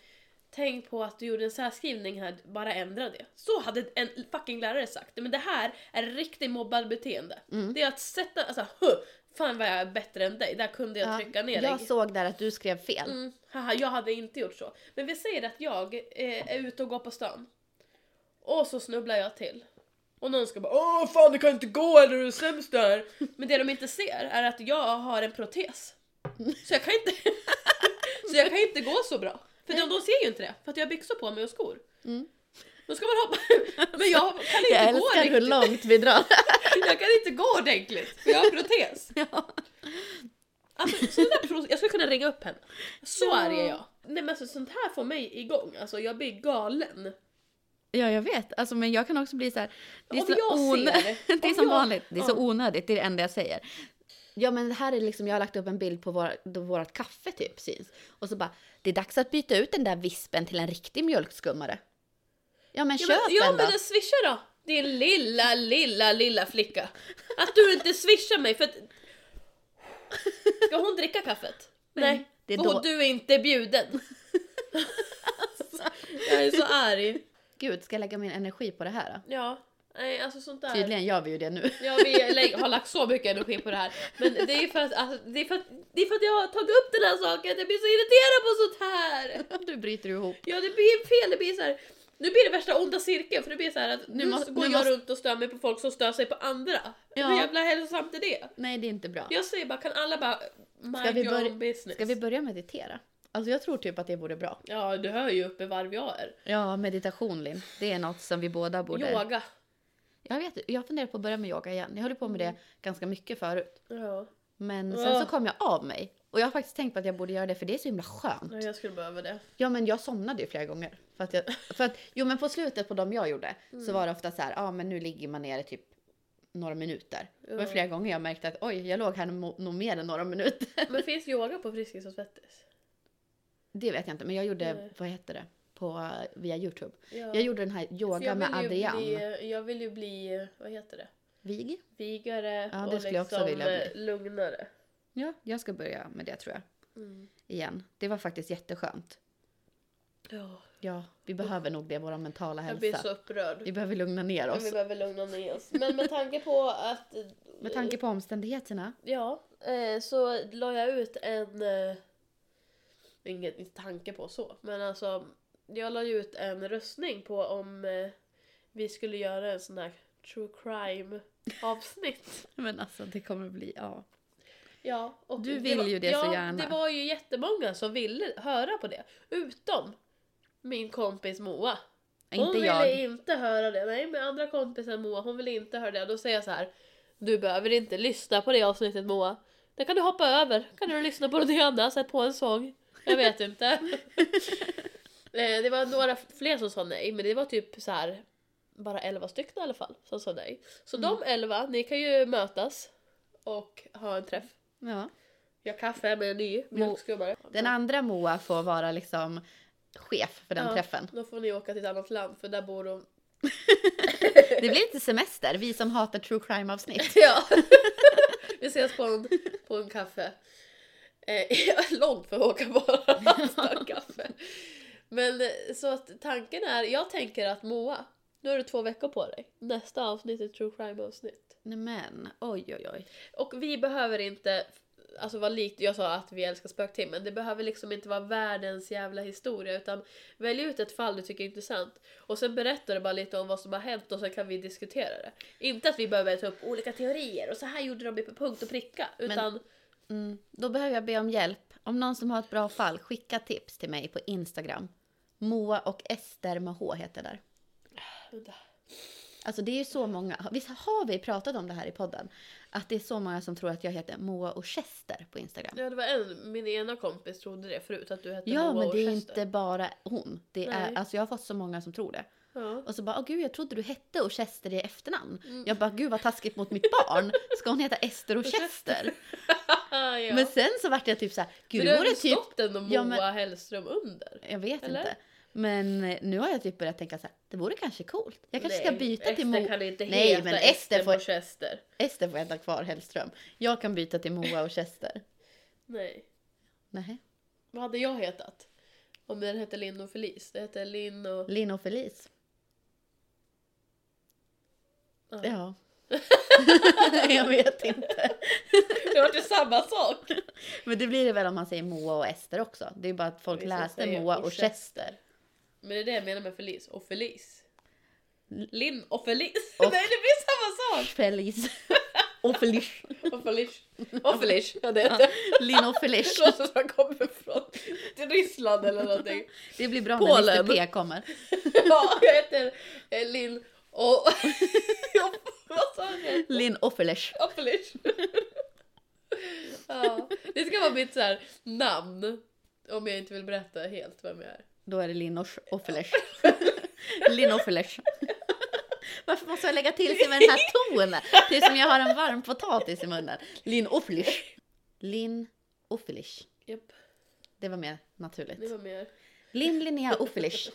Tänk på att du gjorde en särskrivning här, bara ändra det. Så hade en fucking lärare sagt. Men det här är riktigt mobbad beteende. Mm. Det är att sätta, alltså huh, fan vad jag är bättre än dig. Där kunde jag Ja, trycka ner jag dig. såg där att du skrev fel. Mm, haha, jag hade inte gjort så. Men vi säger att jag eh, är ute och går på stan. Och så snubblar jag till. Och någon ska bara Åh fan det kan inte gå eller du är sämst där. Men det de inte ser är att jag har en protes. Så jag kan inte, så jag kan inte gå så bra. För de, de ser ju inte det, för att jag har byxor på mig och skor. Mm. Då ska man hoppa. Men jag kan inte Jag gå älskar hur riktigt. långt vi drar. Jag kan inte gå ordentligt, för jag har protes. ja. Alltså, sån där jag skulle kunna ringa upp henne. Så Ja. arg är jag. Nej men alltså, sånt här får mig igång. Alltså jag blir galen. Ja, jag vet. Alltså, men jag kan också bli så här. Det är, så onö- det är om som jag- vanligt. Det är så ja. onödigt. Det är det enda jag säger. Ja, men här är liksom, jag har lagt upp en bild på vår, då vårt kaffe typ syns. Och så bara, det är dags att byta ut den där vispen till en riktig mjölkskummare. Ja, men Ja köp men, ja, den då. men den swishar då! Din lilla, lilla, lilla flicka. Att du inte swishar mig för att... Ska hon dricka kaffet? Nej, Nej, det är för då- du är inte bjuden. jag är så arg. Gud, ska jag lägga min energi på det här? Ja, nej alltså sånt där. Tydligen gör vi ju det nu. Ja, vi lä- har lagt så mycket energi på det här. Men det är för att, alltså, det är för att, det är för att jag har tagit upp den här saken, jag blir så irriterad på sånt här. Du bryter ihop. Ja, det blir fel, det blir så här. Nu blir det värsta onda cirkeln för det blir så här att nu, Nu måste- går nu jag måste- runt och stör mig på folk som stör sig på andra. Ja. Hur jävla hälsosamt är det? Nej, det är inte bra. Jag säger bara, kan alla bara mind Ska vi your own business? Ska vi börja meditera? Alltså jag tror typ att det vore bra. Ja, du hör ju uppe varv jag är. Ja, meditation Linn. Det är något som vi båda borde... Yoga. Jag vet, jag funderar på att börja med yoga igen. Jag höll på med det ganska mycket förut. Ja, Men Ja. sen så kom jag av mig. Och jag har faktiskt tänkt på att jag borde göra det för det är så himla skönt. ja, jag skulle behöva det. Ja men jag somnade ju flera gånger. För att, jag, för att jo men på slutet på de jag gjorde Mm. så var det ofta så här, ja men nu ligger man nere typ några minuter. Det var Ja. flera gånger jag märkte att oj, jag låg här nog mer än några minuter. Men finns yoga på Friskis och Svettis? Det vet jag inte, men jag gjorde, Nej. vad heter det, på, via Youtube. Ja. Jag gjorde den här yoga med Adrian. Bli, jag vill ju bli, vad heter det? Vig? Vigare Ja, det och liksom också vilja bli. eh, lugnare. Ja, jag ska börja med det tror jag. igen. Det var faktiskt jätteskönt. Ja, Ja, vi behöver nog det, vår mentala jag blir hälsa. så upprörd. Vi behöver lugna ner oss. Vi behöver lugna ner oss. Men med tanke på att... Med tanke på omständigheterna. Ja, eh, så la jag ut en... Inget inte tanke på så, men alltså jag la ju ut en röstning på om eh, vi skulle göra en sån här true crime avsnitt. Men alltså det kommer bli, ja. Ja, och Du det vill var, ju det ja, så gärna. det var ju jättemånga som ville höra på det. Utom min kompis Moa. Hon Inte ville jag. inte höra det. Nej, men andra kompisen Moa, hon ville inte höra det. Då säger jag så här. Du behöver inte lyssna på det avsnittet Moa. Det kan du hoppa över. Kan du lyssna på någonting annat, sätt på en sång. Jag vet inte. Eh, det var några fler som sa nej, men det var typ så här bara 11 stycken i alla fall som sa nej. Så Mm. de 11, ni kan ju mötas och ha en träff. Ja. Jag kaffe med en ny mjölkskummare. Den andra Moa får vara liksom chef för den Ja, träffen. Då får ni åka till ett annat land för där bor de. Det blir lite semester, vi som hatar true crime avsnitt. Ja. Vi ses på en, på en kaffe. Eh, långt för att åka bara kaffe. Men eh, så att tanken är, jag tänker att Moa, nu har du två veckor på dig. Nästa avsnitt är true crime avsnitt. Nej men, oj oj oj. Och vi behöver inte, alltså vara likt, jag sa att vi älskar spöktimmen, det behöver liksom inte vara världens jävla historia utan välj ut ett fall du tycker är intressant och sen berättar du bara lite om vad som har hänt och sen kan vi diskutera det. Inte att vi behöver ta upp olika teorier och så här gjorde de på punkt och pricka utan Mm. Då behöver jag be om hjälp. Om någon som har ett bra fall, skicka tips till mig på Instagram. Moa och Ester med H heter där. Alltså det är ju så många, visst har vi pratat om det här i podden? Att det är så många som tror att jag heter Moa och Chester på Instagram. Ja, det var en, min ena kompis trodde det förut att du hette Ja, Moa men och det är inte bara hon. Det är, Nej. alltså jag har fått så många som tror det. Ja. Och så bara, åh gud jag trodde du hette och Chester i efternamn. Mm. Jag bara, gud vad taskigt mot mitt barn. Ska hon heta Ester och Chester? ja. Men sen så vart jag typ så här, gud men det vore typ, stått ändå Moa Ja, men- Hellström under. jag vet Eller? inte. Men eh, nu har jag typ börjat tänka så här, det vore kanske coolt. Jag kanske ska Nej, byta Ester till Moa. kan inte Nej, heta men Ester får- på Chester. Ester får heta kvar Hellström. Jag kan byta till Moa och Chester. Nej. Nej. Vad hade jag hetat? Om den hette Linn och Felice. Det hette Linn och... Linn och Felice. Ja. Ja. jag vet inte. Det var ju samma sak! Men det blir det väl om man säger Moa och Ester också. Det är bara att folk läste Moa och Chester. Men det är det jag menar med Felice. Och Felice. Linn och Felice. Och- Nej, det blir samma sak! Felice. och Felice. Och Felice. Och Felice. Ja, det är det. Linn och Det Felice. låter som han kommer från till Ryssland eller någonting. Det blir bra Polen. när Mr P kommer. Ja, jag heter Linn och... Vad sa? Linn. Och Felice. Ja, det ska vara mitt så här namn. Om jag inte vill berätta helt vem jag är. Då är det Linn Felice. Linn och Felice. Varför måste jag lägga till sig med den här tonen? Det är som jag har en varm potatis i munnen. Linn och Felice. Linn Felice. Japp, Det var mer naturligt. det var mer. Linn, Linnea och Felice.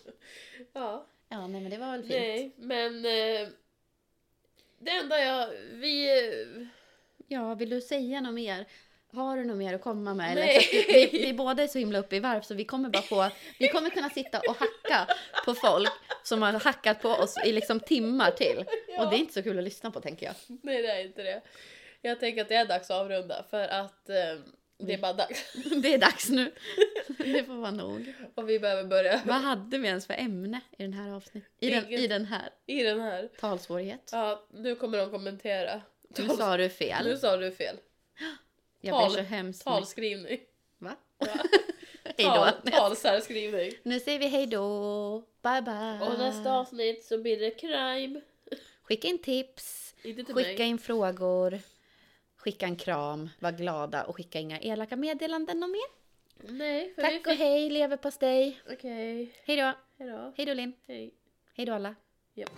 Ja, Ja, nej men det var väl fint. nej, men eh, det enda jag, vi, eh, Ja, vill du säga något mer? Har du något mer att komma med? Eller? Nej. För att Vi, vi, vi båda är så himla uppe i varv så vi kommer bara få, vi kommer kunna sitta och hacka på folk som har hackat på oss i liksom timmar till. Och det är inte så kul att lyssna på tänker jag. nej det är inte det. Jag tänker att det är dags att avrunda för att eh, det är bara dags. Det är dags nu. Det får vara nog. Och vi behöver börja Vad hade vi ens för ämne i den här avsnittet? I den, i den här i den här. talsvårighet? Ja, nu kommer de kommentera. Nu sa du Nu fel. sa du fel. Jag tal- ber så hemskt mycket. Talskrivning. Va? Ja. Hej då. Tal, talsärskrivning. Nu säger vi hej då. Bye bye. Och nästa avsnitt så blir det crime. Skicka in tips. Inte till Skicka mig. in frågor. Skicka en kram. Var glada och skicka inga elaka meddelanden om mer. Nej, Tack vi och fick... hej leverpastej. Okej. Hej då. Hejdå. Hej då Linn. Hej. Hej då alla. Japp.